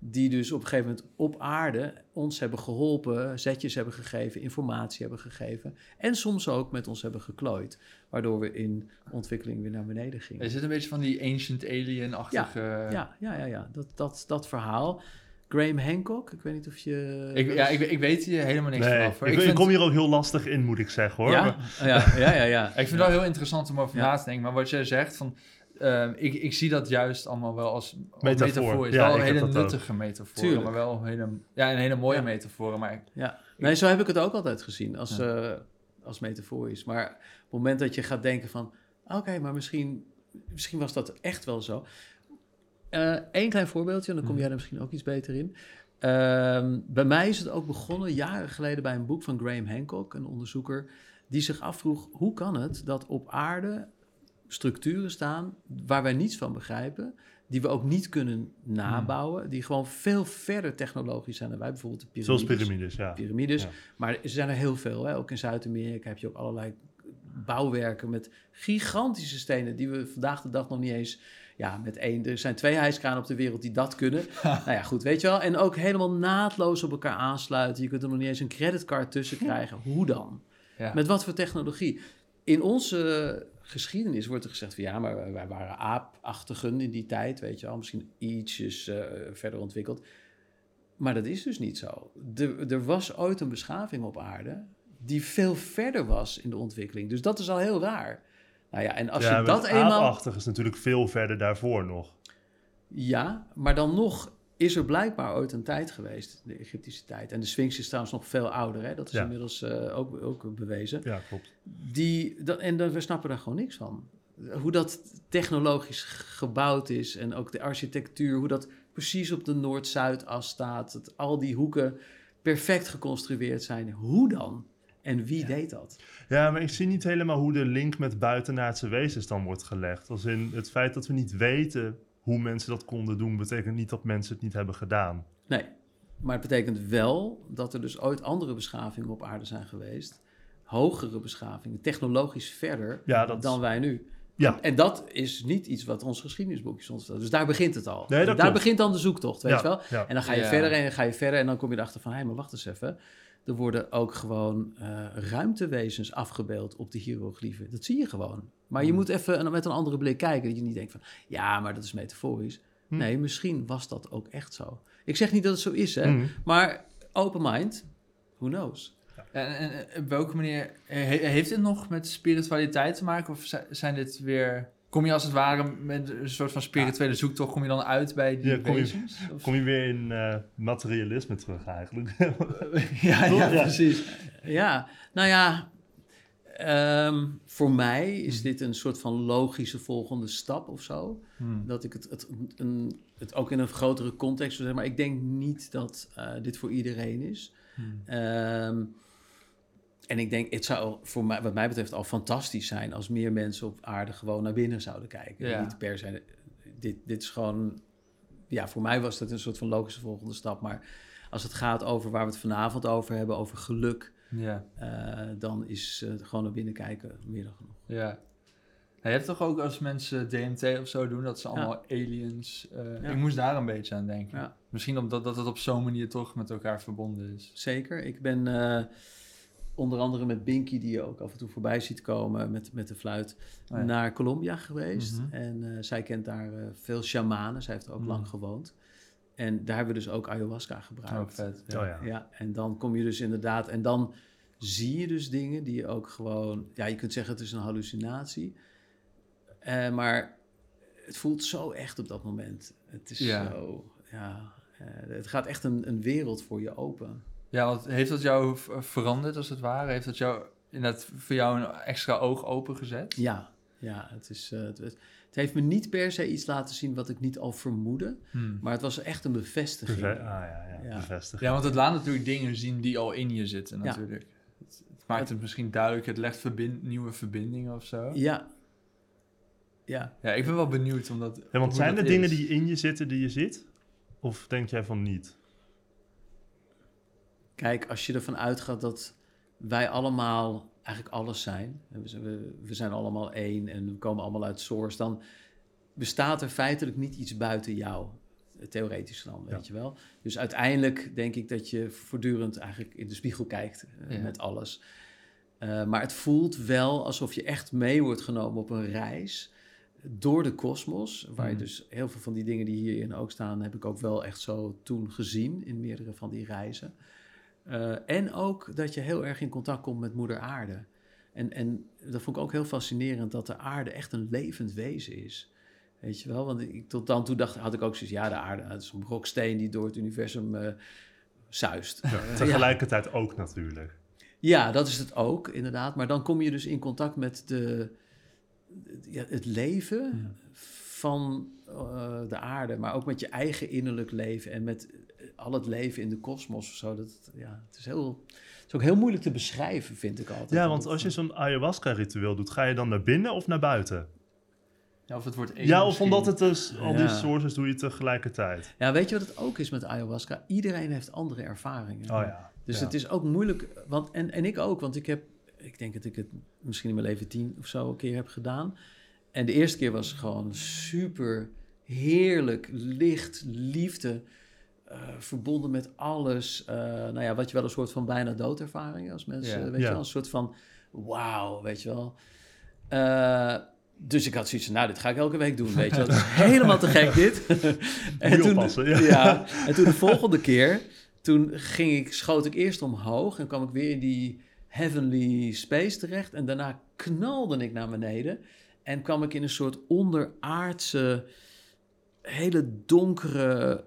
Die dus op een gegeven moment op aarde ons hebben geholpen, zetjes hebben gegeven, informatie hebben gegeven. En soms ook met ons hebben geklooid. Waardoor we in ontwikkeling weer naar beneden gingen. Er zit een beetje van die ancient alien-achtige... Ja, ja, ja, ja. Dat, dat, dat verhaal. Graham Hancock, ik weet niet of je... Ik, ja, ik, ik weet hier helemaal niks Nee, vanaf. ik, Ik, kom hier ook heel lastig in, moet ik zeggen hoor. ja? Ja, ja, ja, ja. ik vind het wel heel interessant om over Ja. na te denken. Maar wat jij zegt, van, ehm, ik, ik zie dat juist allemaal wel als Metafoor. metafoor. is Ja, wel een hele ook. nuttige metafoor. Tuurlijk. Maar wel een hele, ja, een hele mooie Ja. metafoor. Maar Ja, nee, zo heb ik het ook altijd gezien als, Ja. eh, als metaforisch. Maar op het moment dat je gaat denken van... oké, maar misschien, misschien was dat echt wel zo. Eén klein voorbeeldje, en dan kom Mhm. jij er misschien ook iets beter in. Ehm, bij mij is het ook begonnen jaren geleden bij een boek van Graham Hancock, een onderzoeker... die zich afvroeg, hoe kan het dat op aarde structuren staan... waar wij niets van begrijpen... die we ook niet kunnen nabouwen... die gewoon veel verder technologisch zijn dan wij. Bijvoorbeeld de piramides Zoals piramides, ja. piramides. Ja. Maar er zijn er heel veel. Hè? Ook in Zuid-Amerika heb je ook allerlei bouwwerken met gigantische stenen die we vandaag de dag nog niet eens. Ja, met één. Er zijn twee hijskranen op de wereld die dat kunnen. nou ja, goed, weet je wel. En ook helemaal naadloos op elkaar aansluiten. Je kunt er nog niet eens een creditcard tussen krijgen. Hoe dan? ja. Met wat voor technologie? In onze geschiedenis wordt er gezegd van ja, maar wij waren aapachtigen in die tijd, weet je wel, misschien ietsjes eh, verder ontwikkeld. Maar dat is dus niet zo. Er, er was ooit een beschaving op aarde die veel verder was in de ontwikkeling. Dus dat is al heel raar. Nou ja, en als ja, je dat eenmaal... aapachtig is natuurlijk veel verder daarvoor nog. Ja, maar dan nog is er blijkbaar ooit een tijd geweest, de Egyptische tijd. En de Sphinx is trouwens nog veel ouder, hè? dat is Ja. inmiddels eh, ook, ook bewezen. Ja, klopt. Die, dat, en dan, we snappen daar gewoon niks van. Hoe dat technologisch gebouwd is en ook de architectuur, hoe dat precies op de Noord-Zuidas staat. Dat al die hoeken perfect geconstrueerd zijn. Hoe dan? En wie deed dat? Ja, maar ik zie niet helemaal hoe de link met buitenaardse wezens dan wordt gelegd. Als in het feit dat we niet weten hoe mensen dat konden doen, betekent niet dat mensen het niet hebben gedaan. Nee, maar het betekent wel dat er dus ooit andere beschavingen op aarde zijn geweest. Hogere beschavingen, technologisch verder Ja, dat- dan wij nu. Ja. En dat is niet iets wat ons geschiedenisboekje vertelt. Dus daar begint het al. Nee, dat En daar klopt. begint dan de zoektocht, weet ja, je wel? Ja. En dan ga je Ja. verder en dan ga je verder en dan kom je erachter van... hé, maar wacht eens even. Er worden ook gewoon eh, ruimtewezens afgebeeld op de hieroglyphen. Dat zie je gewoon. Maar je Hmm. moet even met een andere blik kijken. Dat je niet denkt van, ja, maar dat is metaforisch. Hmm. Nee, misschien was dat ook echt zo. Ik zeg niet dat het zo is, hè. Mhm. Maar open mind, who knows? En, en, op welke manier he- heeft dit nog met spiritualiteit te maken? Of zi- zijn dit weer. Kom je als het ware met een soort van spirituele zoektocht, kom je dan uit bij die Ja, kom je- wezens? Of- Kom je weer in eh, materialisme terug eigenlijk. ja, ja, precies. Ja, nou ja, ehm, voor mij is dit een soort van logische volgende stap of zo. Hmm. Dat ik het, het, een, het ook in een grotere context zeggen. Maar ik denk niet dat eh, dit voor iedereen is. Hmm. Ehm, en ik denk, het zou voor mij, wat mij betreft al fantastisch zijn als meer mensen op aarde gewoon naar binnen zouden kijken. Ja. Niet per se. Dit, dit is gewoon. Ja, voor mij was dat een soort van logische volgende stap. Maar als het gaat over waar we het vanavond over hebben, over geluk, Ja, eh, dan is eh, gewoon naar binnen kijken meer dan genoeg. ja. Ja, je hebt toch ook als mensen DMT of zo doen, dat ze allemaal aliens. eh, Ja. Ik moest daar een beetje aan denken. Ja. Misschien omdat dat het op zo'n manier toch met elkaar verbonden is. Zeker. Ik ben onder andere met Binky, die je ook af en toe voorbij ziet komen met, met de fluit, Oh ja. naar Colombia geweest. Mhm. En eh, zij kent daar eh, veel shamanen. Zij heeft er ook Mhm. lang gewoond. En daar hebben we dus ook ayahuasca Oh, gebruikt. vet. Oh ja. Ja, en dan kom je dus inderdaad... En dan zie je dus dingen die je ook gewoon... Ja, je kunt zeggen het is een hallucinatie. Eh, maar het voelt zo echt op dat moment. Het is Ja. zo... Ja, het gaat echt een, een wereld voor je open. Ja, want heeft dat jou veranderd als het ware? Heeft dat jou inderdaad voor jou een extra oog opengezet? Ja, ja het, is, eh, het, heeft me niet per se iets laten zien wat ik niet al vermoedde. Hmm. Maar het was echt een bevestiging. Beve- ah ja, ja, Ja. bevestiging. Ja, want het laat natuurlijk dingen zien die al in je zitten Ja. natuurlijk. Het, het maakt het misschien duidelijk, het legt verbind, nieuwe verbindingen of zo. Ja. Ja. Ja, ik ben wel benieuwd omdat. Ja, want zijn dat er dingen is. die in je zitten die je ziet? Of denk jij van niet? Kijk, als je ervan uitgaat dat wij allemaal eigenlijk alles zijn. We zijn, allemaal één en we komen allemaal uit source. Dan bestaat er feitelijk niet iets buiten jou. Theoretisch dan, weet Ja. je wel. Dus uiteindelijk denk ik dat je voortdurend eigenlijk in de spiegel kijkt eh, Ja. met alles. Eh, maar het voelt wel alsof je echt mee wordt genomen op een reis door de kosmos. Waar je Mhm. dus heel veel van die dingen die hierin ook staan, heb ik ook wel echt zo toen gezien in meerdere van die reizen. Eh, en ook dat je heel erg in contact komt met Moeder Aarde. En, en dat vond ik ook heel fascinerend, dat de aarde echt een levend wezen is. Weet je wel? Want ik, tot dan toe dacht, had ik ook zoiets, ja, de aarde dat is een broksteen die door het universum eh zuist. Ja. Tegelijkertijd ook natuurlijk. Ja, dat is het ook, inderdaad. Maar dan kom je dus in contact met de, ja, het leven van eh, de aarde, maar ook met je eigen innerlijk leven en met al het leven in de kosmos of zo. Dat, ja, het, is heel, het is ook heel moeilijk te beschrijven, vind ik altijd. Ja, want als je zo'n ayahuasca-ritueel doet, ga je dan naar binnen of naar buiten? Ja, of het wordt één Ja, of misschien. omdat het dus al die Ja. sources doe je tegelijkertijd. Ja, weet je wat het ook is met ayahuasca? Iedereen heeft andere ervaringen. Oh ja. Dus ja. het is ook moeilijk, want, en, en ik ook, want ik heb, ik denk dat ik het misschien in mijn leven tien of zo een keer heb gedaan. En de eerste keer was gewoon super heerlijk, licht, liefde, eh, verbonden met alles. Eh, nou ja, wat je wel een soort van bijna doodervaring als mensen, weet je wel, een soort van wauw, weet je wel. Eh, dus ik had zoiets van, nou, dit ga ik elke week doen, weet je wel. Is helemaal te gek, dit. Moet je oppassen, ja. ja. En toen de volgende keer, toen ging ik, schoot ik eerst omhoog en kwam ik weer in die heavenly space terecht. En daarna knalde ik naar beneden en kwam ik in een soort onderaardse, hele donkere,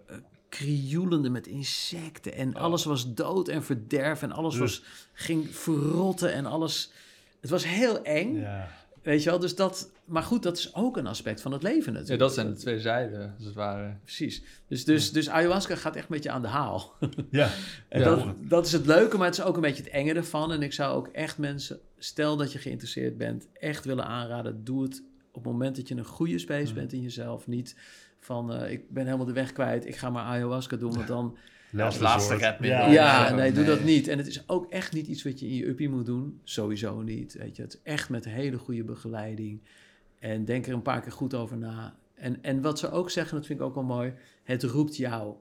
krioelende met insecten. En alles was dood en verderf en alles was, ging verrotten en alles... Het was heel eng, Ja. weet je wel. Dus dat, maar goed, dat is ook een aspect van het leven natuurlijk. Ja, dat zijn de twee zijden, als het ware. Precies. Dus, dus, dus ayahuasca gaat echt met je aan de haal. Ja. En Ja. dat, dat is het leuke, maar het is ook een beetje het enge ervan. En ik zou ook echt mensen, stel dat je geïnteresseerd bent, echt willen aanraden. Doe het op het moment dat je een goede space bent in jezelf. Niet van, eh, ik ben helemaal de weg kwijt, ik ga maar ayahuasca doen. Want dan, Last laatste redmiddel. Ja, Oh, ja, nee, doe nee. dat niet. En het is ook echt niet iets wat je in je uppie moet doen. Sowieso niet, weet je. Het is echt met hele goede begeleiding. En denk er een paar keer goed over na. En, en wat ze ook zeggen, dat vind ik ook wel mooi, het roept jou.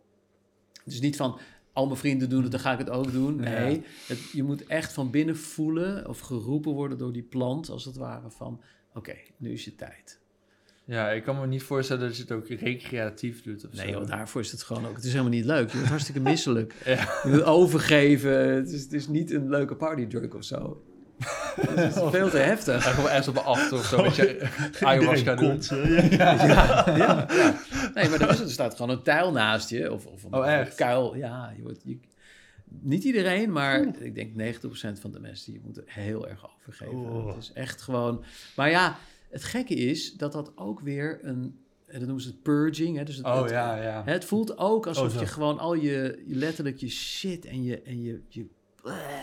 Dus niet van, al mijn vrienden doen het, dan ga ik het ook doen. Nee, het, je moet echt van binnen voelen of geroepen worden door die plant, als het ware, van oké, nu is je tijd. Ja, ik kan me niet voorstellen dat je het ook recreatief doet of Nee, zo. joh, daarvoor is het gewoon ook. Het is helemaal niet leuk. Je wordt hartstikke misselijk. Ja. Je moet overgeven. Het is, het is niet een leuke partydruk of zo. Het is veel te heftig. En gewoon ergens op een achter of zo, weet je, ayahuasca doen. kotsen, ja. Ja. Nee, maar er, is, er staat gewoon een tijl naast je. Of, of een, Oh, echt? kuil. Ja, je wordt, je, niet iedereen, maar ik denk 90% van de mensen die moeten heel erg overgeven. Oh. Het is echt gewoon... Maar ja, het gekke is dat dat ook weer een... En dat noemen ze het purging. Hè? Dus het, Oh het- ja, ja. Hè, Het voelt ook alsof Oh, je gewoon al je, letterlijk je shit en je, en je, je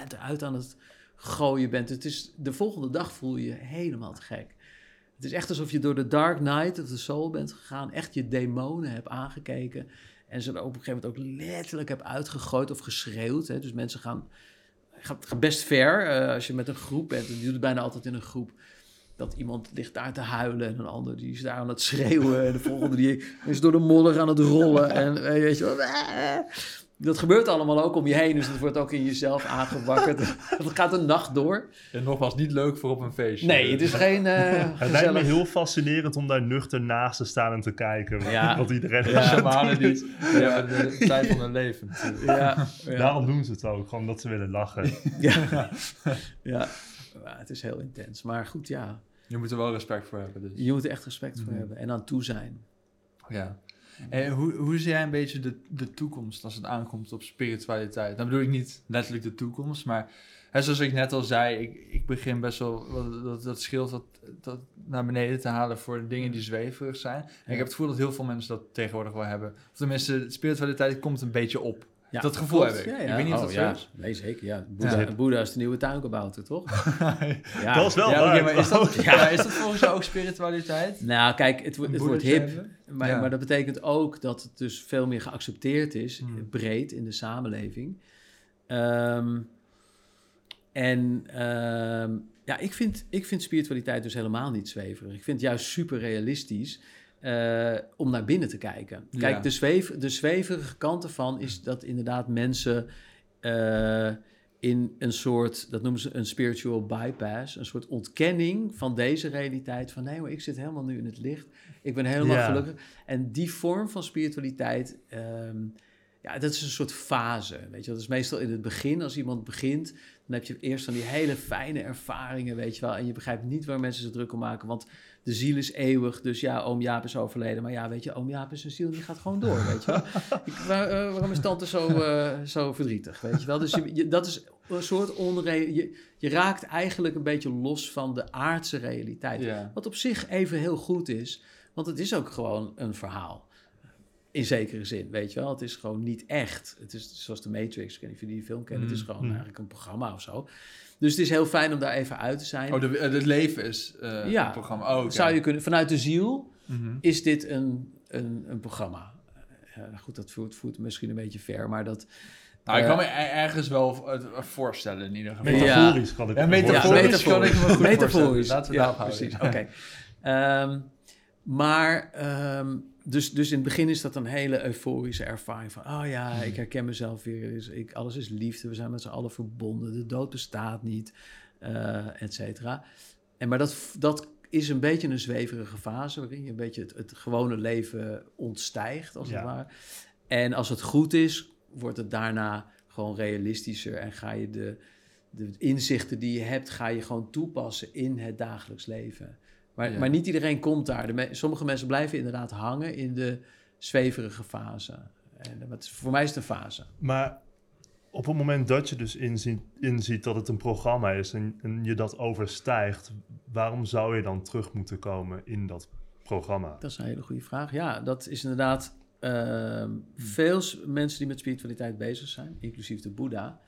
eruit aan het gooien bent. Het is, de volgende dag voel je je helemaal te gek. Het is echt alsof je door de dark night of the soul bent gegaan. Echt je demonen hebt aangekeken. En ze er op een gegeven moment ook letterlijk hebt uitgegooid of geschreeuwd. Hè. Dus mensen gaan, gaat best ver eh, als je met een groep bent. En die doet het bijna altijd in een groep. Dat iemand ligt daar te huilen en een ander die is daar aan het schreeuwen. En de volgende die is door de modder aan het rollen. En eh, weet je wel. eh. Dat gebeurt allemaal ook om je heen. Dus dat wordt ook in jezelf aangewakkerd. Het gaat een nacht door. En nogmaals, niet leuk voor op een feestje. Nee, het is geen eh Het lijkt me gezellig... heel fascinerend om daar nuchter naast te staan en te kijken. Ja. Wat iedereen shamanen die, hebben de tijd van hun leven. Ja, ja, Daarom doen ze het ook, gewoon dat ze willen lachen. ja. ja. Ja, het is heel intens. Maar goed, ja. Je moet er wel respect voor hebben. Dus. Je moet er echt respect Mhm. voor hebben. En aan toe zijn. Ja. En hoe, hoe zie jij een beetje de, de toekomst als het aankomt op spiritualiteit? Dan bedoel ik niet letterlijk de toekomst, maar hè, zoals ik net al zei, ik, ik begin best wel dat, dat schild dat, dat naar beneden te halen voor de dingen die zweverig zijn. En ik heb het gevoel dat heel veel mensen dat tegenwoordig wel hebben. Of tenminste, spiritualiteit komt een beetje op. Ja, dat gevoel klopt. heb ik. Ja, Ik ja. weet niet of Oh, dat ja. is. Nee, zeker. Ja. Boeddha, Ja. Boeddha is de nieuwe tuinkabouter, toch? Ja. Dat is wel ja, oké, waar. maar is dat, ja, is dat volgens jou ook spiritualiteit? Nou, kijk, het, het wordt hip. Maar, Ja. maar dat betekent ook dat het dus veel meer geaccepteerd is, Hmm. breed in de samenleving. Ehm, en ehm, ja, ik vind, ik vind spiritualiteit dus helemaal niet zweverig. Ik vind het juist super realistisch eh, om naar binnen te kijken. Kijk, Ja. de, zweef, de zweverige kant ervan is dat inderdaad mensen eh, in een soort, dat noemen ze een spiritual bypass, een soort ontkenning van deze realiteit. Van nee, maar ik zit helemaal nu in het licht. Ik ben helemaal Ja. gelukkig. En die vorm van spiritualiteit, ehm, ja, dat is een soort fase. Weet je, dat is meestal in het begin, als iemand begint, dan heb je eerst van die hele fijne ervaringen, weet je wel. En je begrijpt niet waar mensen zich druk om maken, want de ziel is eeuwig. Dus ja, oom Jaap is overleden. Maar ja, weet je, oom Jaap is een ziel, die gaat gewoon door, weet je. Ik, waar- eh, waarom is tante zo, eh, zo verdrietig, weet je wel. Dus je, je- dat is een soort onre... Je, je raakt eigenlijk een beetje los van de aardse realiteit. Ja. Wat op zich even heel goed is, want het is ook gewoon een verhaal. In zekere zin, weet je wel. Het is gewoon niet echt. Het is zoals de Matrix, ik weet niet of jullie die film kennen. Het is Mm. gewoon Mm. eigenlijk een programma of zo. Dus het is heel fijn om daar even uit te zijn. Oh, de, het leven is eh Ja. een programma. Oh, oké. Zou je kunnen, vanuit de ziel Mhm. is dit een, een, een programma. Ja, goed, dat voert, voert misschien een beetje ver, maar dat... Nou, ik Eh, kan me er- ergens wel voorstellen in ieder geval. Metaforisch kan ik Ja, me metaforisch kan ik me goed voorstellen. Metaforisch. Laten we ja, daarop houden. precies. Oké. Ehm, maar, ehm, dus, dus in het begin is dat een hele euforische ervaring van... oh ja, ik herken mezelf weer, er ik, alles is liefde, we zijn met z'n allen verbonden, de dood bestaat niet, eh et cetera. En, maar dat, dat is een beetje een zweverige fase... waarin je een beetje het, het gewone leven ontstijgt, als Ja. het ware. En als het goed is, wordt het daarna gewoon realistischer... en ga je de, de inzichten die je hebt, ga je gewoon toepassen in het dagelijks leven. Maar, Ja. maar niet iedereen komt daar. Me- sommige mensen blijven inderdaad hangen in de zweverige fase. En is, voor mij is het een fase. Maar op het moment dat je dus inziet, inziet dat het een programma is en, en je dat overstijgt, waarom zou je dan terug moeten komen in dat programma? Dat is een hele goede vraag. Ja, dat is inderdaad... ehm, veel mensen die met spiritualiteit bezig zijn, inclusief de Boeddha...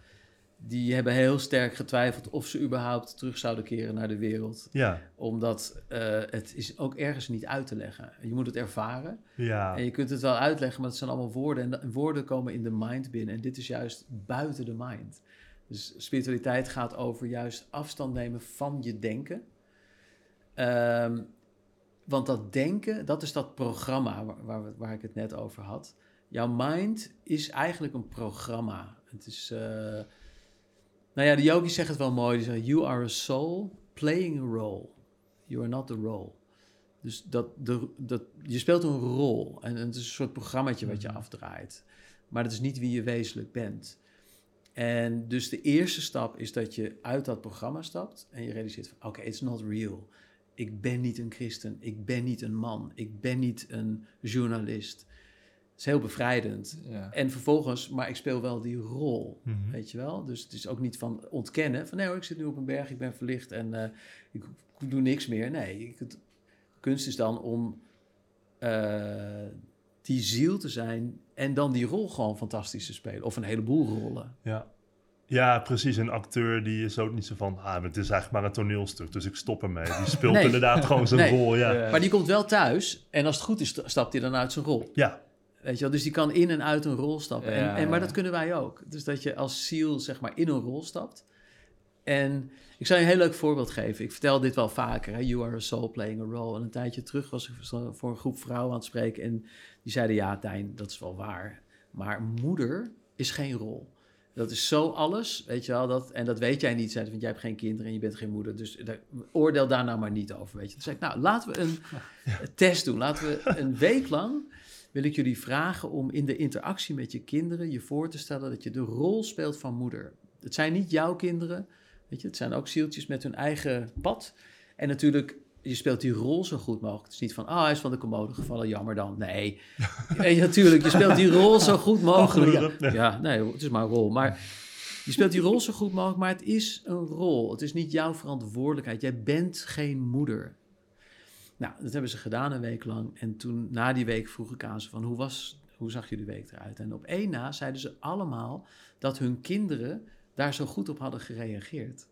die hebben heel sterk getwijfeld of ze überhaupt terug zouden keren naar de wereld. Ja, Omdat eh, het is ook ergens niet uit te leggen. Je moet het ervaren. ja, En je kunt het wel uitleggen, maar het zijn allemaal woorden. En de- woorden komen in de mind binnen. En dit is juist buiten de mind. Dus spiritualiteit gaat over juist afstand nemen van je denken. Ehm, want dat denken, dat is dat programma waar, waar ik het net over had. Jouw mind is eigenlijk een programma. Het is... eh, nou ja, de yogis zeggen het wel mooi. Die zeggen, you are a soul playing a role. You are not the role. Dus dat, de, dat, je speelt een rol. En, en het is een soort programmaatje wat je afdraait. Maar dat is niet wie je wezenlijk bent. En dus de eerste stap is dat je uit dat programma stapt en je realiseert van oké, it's not real. Ik ben niet een christen, ik ben niet een man, ik ben niet een journalist. Is heel bevrijdend. Ja. En vervolgens, maar ik speel wel die rol, Mhm. weet je wel. Dus het is ook niet van ontkennen, van nee hoor, ik zit nu op een berg, ik ben verlicht en eh, ik, doe niks meer. Nee, ik, het, kunst is dan om eh, die ziel te zijn en dan die rol gewoon fantastisch te spelen. Of een heleboel rollen. ja. Ja, precies. Een acteur die is ook niet zo van, ah, het is eigenlijk maar een toneelstuk, dus ik stop ermee. Die speelt Nee. inderdaad gewoon zijn Nee. rol, ja. Maar die komt wel thuis en als het goed is, sta- stapt hij dan uit zijn rol. Ja, Weet je wel? Dus die kan in en uit een rol stappen. en, Ja, en, maar dat kunnen wij ook. Dus dat je als ziel zeg maar in een rol stapt. En ik zal je een heel leuk voorbeeld geven. Ik vertel dit wel vaker. Hè? You are a soul playing a role. En een tijdje terug was ik voor een groep vrouwen aan het spreken. En die zeiden, ja Tijn, dat is wel waar. Maar moeder is geen rol. Dat is zo alles, weet je wel. Dat, en dat weet jij niet, zei ze, want jij hebt geen kinderen en je bent geen moeder. Dus daar- oordeel daar nou maar niet over, weet je. Toen zei ik, nou, laten we een test doen. Laten we een week lang wil ik jullie vragen om in de interactie met je kinderen je voor te stellen dat je de rol speelt van moeder. Het zijn niet jouw kinderen, weet je, het zijn ook zieltjes met hun eigen pad. En natuurlijk je speelt die rol zo goed mogelijk. Het is niet van, ah, hij is van de commode gevallen, jammer dan. Nee, nee natuurlijk, je speelt die rol zo goed mogelijk. Ja, ja, nee, het is maar een rol. Maar je speelt die rol zo goed mogelijk, maar het is een rol. Het is niet jouw verantwoordelijkheid. Jij bent geen moeder. Nou, dat hebben ze gedaan een week lang. En toen, na die week, vroeg ik aan ze van, hoe, was, hoe zag jullie week eruit? En op één na zeiden ze allemaal dat hun kinderen daar zo goed op hadden gereageerd.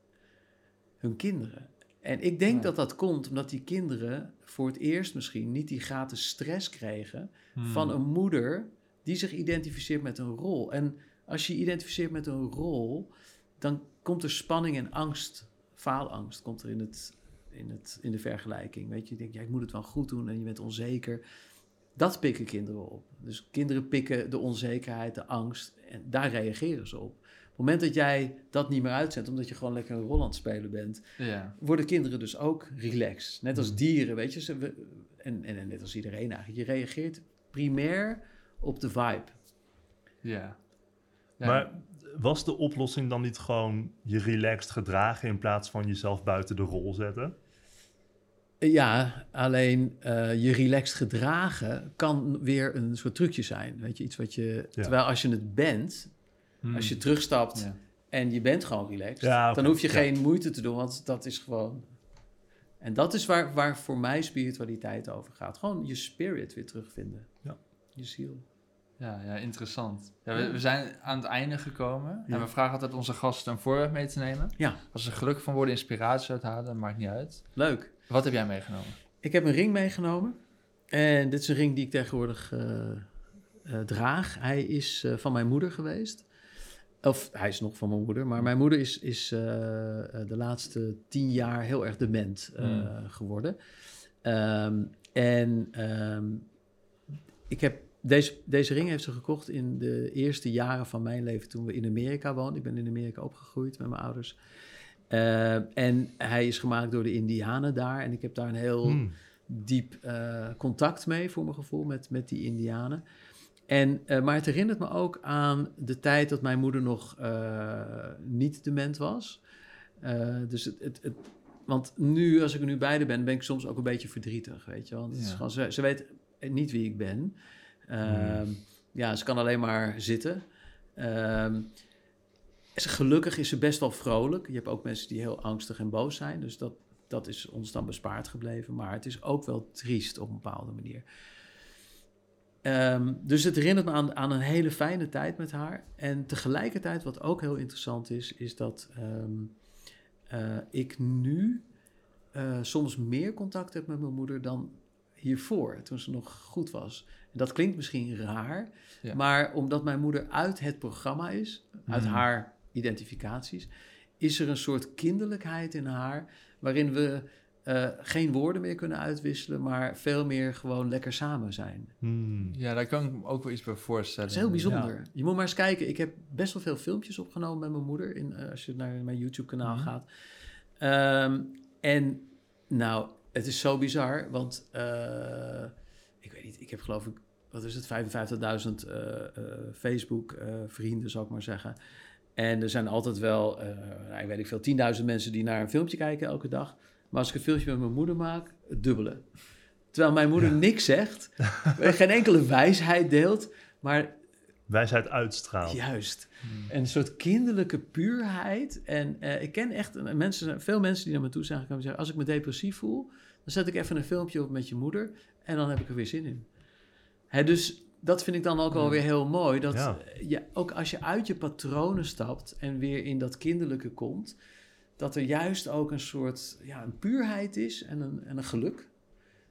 Hun kinderen. En ik denk Ja. dat dat komt omdat die kinderen voor het eerst misschien niet die gratis stress kregen Hmm. van een moeder die zich identificeert met een rol. En als je je identificeert met een rol, dan komt er spanning en angst, faalangst, komt er in, het, in, het, in de vergelijking. Weet je, je denkt, ja, ik moet het wel goed doen en je bent onzeker. Dat pikken kinderen op. Dus kinderen pikken de onzekerheid, de angst en daar reageren ze op. Op het moment dat jij dat niet meer uitzendt, omdat je gewoon lekker een rol aan het spelen bent, Ja. worden kinderen dus ook relaxed. Net als Hmm. dieren, weet je. Ze, we- en, en, en net als iedereen eigenlijk. Je reageert primair op de vibe. Ja. Ja. Maar was de oplossing dan niet gewoon je relaxed gedragen in plaats van jezelf buiten de rol zetten? Ja, alleen eh, je relaxed gedragen kan weer een soort trucje zijn. Weet je, iets wat je... Terwijl als je het bent, Hmm. als je terugstapt Ja. en je bent gewoon relaxed, Ja, dan hoef je ja. geen moeite te doen, want dat is gewoon... En dat is waar, waar voor mij spiritualiteit over gaat. Gewoon je spirit weer terugvinden. Ja. Je ziel. Ja, ja, interessant. Ja, we, we zijn aan het einde gekomen. Ja. En we vragen altijd onze gasten een voorwerp mee te nemen. Ja. Als ze gelukkig van worden, inspiratie uithalen, maakt niet uit. Leuk. Wat heb jij meegenomen? Ik heb een ring meegenomen. En dit is een ring die ik tegenwoordig eh, eh, draag. Hij is eh, van mijn moeder geweest. Of hij is nog van mijn moeder. Maar mijn moeder is, is de laatste tien jaar heel erg dement Hmm. geworden. Ehm, en ehm, ik heb deze, deze ring heeft ze gekocht in de eerste jaren van mijn leven toen we in Amerika woonden. Ik ben in Amerika opgegroeid met mijn ouders. Eh, en hij is gemaakt door de Indianen daar. En ik heb daar een heel Hmm. diep eh, contact mee, voor mijn gevoel, met, met die Indianen. En, eh, maar het herinnert me ook aan de tijd dat mijn moeder nog niet dement was. Dus het, het, het- want nu, als ik er nu bij de ben, ben ik soms ook een beetje verdrietig, weet je wel. Want is gewoon, ze, ze weet niet wie ik ben. Ehm, Ja, ze kan alleen maar zitten. Ehm, gelukkig is ze best wel vrolijk. Je hebt ook mensen die heel angstig en boos zijn. Dus dat, dat is ons dan bespaard gebleven. Maar het is ook wel triest op een bepaalde manier. Ehm, dus het herinnert me aan, aan een hele fijne tijd met haar. En tegelijkertijd, wat ook heel interessant is, is dat ehm, eh, ik nu eh, soms meer contact heb met mijn moeder dan hiervoor, toen ze nog goed was. En dat klinkt misschien raar, Ja. maar omdat mijn moeder uit het programma is, uit Hmm. haar identificaties, is er een soort kinderlijkheid in haar, waarin we eh, geen woorden meer kunnen uitwisselen, maar veel meer gewoon lekker samen zijn. Hmm. Ja, daar kan ik me ook wel iets bij voorstellen. Dat is heel bijzonder. Je moet maar eens kijken. Ik heb best wel veel filmpjes opgenomen met mijn moeder. In, eh, als je naar mijn YouTube-kanaal Mhm. gaat. Ehm, en nou, het is zo bizar. Want eh, ik weet niet, ik heb geloof ik, wat is het, 55.000 eh, eh, Facebook-vrienden, zou ik maar zeggen. En er zijn altijd wel, eh nou, ik weet ik veel, 10.000 mensen die naar een filmpje kijken elke dag. Maar als ik een filmpje met mijn moeder maak, het dubbele. Terwijl mijn moeder niks zegt, geen enkele wijsheid deelt, maar Wijsheid uitstraalt. Juist. Hmm. En een soort kinderlijke puurheid. En eh, ik ken echt mensen, veel mensen die naar me toe zijn gekomen en zeggen... als ik me depressief voel, dan zet ik even een filmpje op met je moeder... en dan heb ik er weer zin in. Hè, dus dat vind ik dan ook wel Ja. weer heel mooi. Dat Ja. je, ook als je uit je patronen stapt en weer in dat kinderlijke komt... dat er juist ook een soort ja, een puurheid is en een, en een geluk...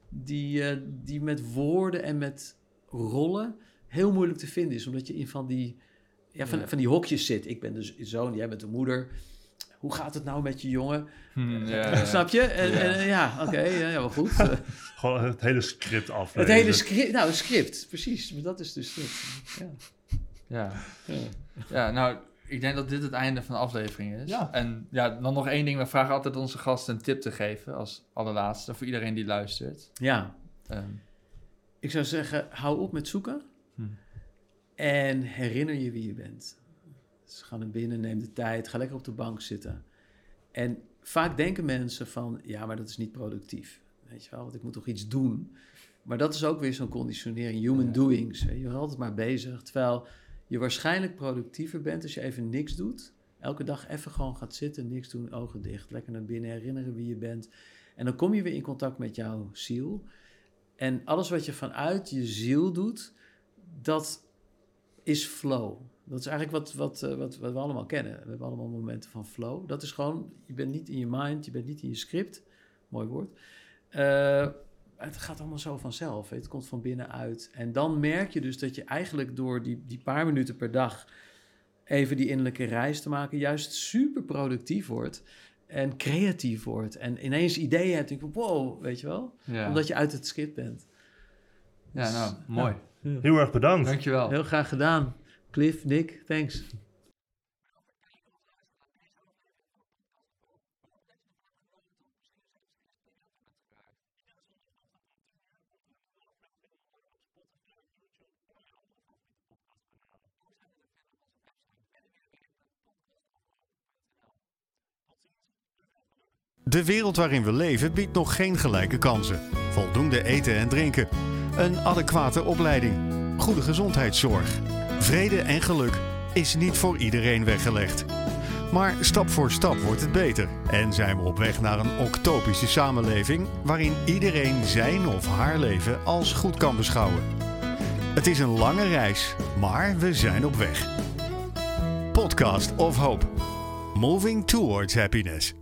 Die, eh, die met woorden en met rollen heel moeilijk te vinden is. Omdat je in van die, ja, van, Ja. van die hokjes zit. Ik ben de zoon, jij bent de moeder. Hoe gaat het nou met je jongen? Hmm, ja, Eh, ja. Snap je? En, Ja. en, ja, oké, ja, ja, wel goed. Eh, Gewoon het hele script het aflezen. hele script, nou, script, precies. Maar dat is dus het. Ja. Ja. Nou, ik denk dat dit het einde van de aflevering is. Ja. En ja, dan nog één ding. We vragen altijd onze gasten een tip te geven als allerlaatste voor iedereen die luistert. ja, Ehm, ik zou zeggen, hou op met zoeken. Hm. En herinner je wie je bent. Dus ga naar binnen, neem de tijd, ga lekker op de bank zitten. En vaak denken mensen van, ja, maar dat is niet productief. weet je wel, want ik moet toch iets doen. Maar dat is ook weer zo'n conditionering, human Ja. doings. hè. Je bent altijd maar bezig, terwijl je waarschijnlijk productiever bent als je even niks doet. Elke dag even gewoon gaat zitten, niks doen, ogen dicht, lekker naar binnen herinneren wie je bent. En dan kom je weer in contact met jouw ziel. En alles wat je vanuit je ziel doet, dat is flow. Dat is eigenlijk wat, wat, eh, wat, wat we allemaal kennen. We hebben allemaal momenten van flow. Dat is gewoon, je bent niet in je mind, je bent niet in je script. Mooi woord. Eh, het gaat allemaal zo vanzelf. Het komt van binnenuit. En dan merk je dus dat je eigenlijk door die, die paar minuten per dag even die innerlijke reis te maken, juist super productief wordt en creatief wordt. En ineens ideeën hebt. en denk ik, wow, weet je wel? Ja, Omdat je uit het script bent. ja nou, mooi. Heel erg bedankt. Dankjewel. Heel graag gedaan. Cliff, Nick, thanks. De wereld waarin we leven biedt nog geen gelijke kansen. Voldoende eten en drinken. Een adequate opleiding. Goede gezondheidszorg. Vrede en geluk is niet voor iedereen weggelegd. Maar stap voor stap wordt het beter en zijn we op weg naar een octopische samenleving waarin iedereen zijn of haar leven als goed kan beschouwen. Het is een lange reis, maar we zijn op weg. Podcast of Hope. Moving towards happiness.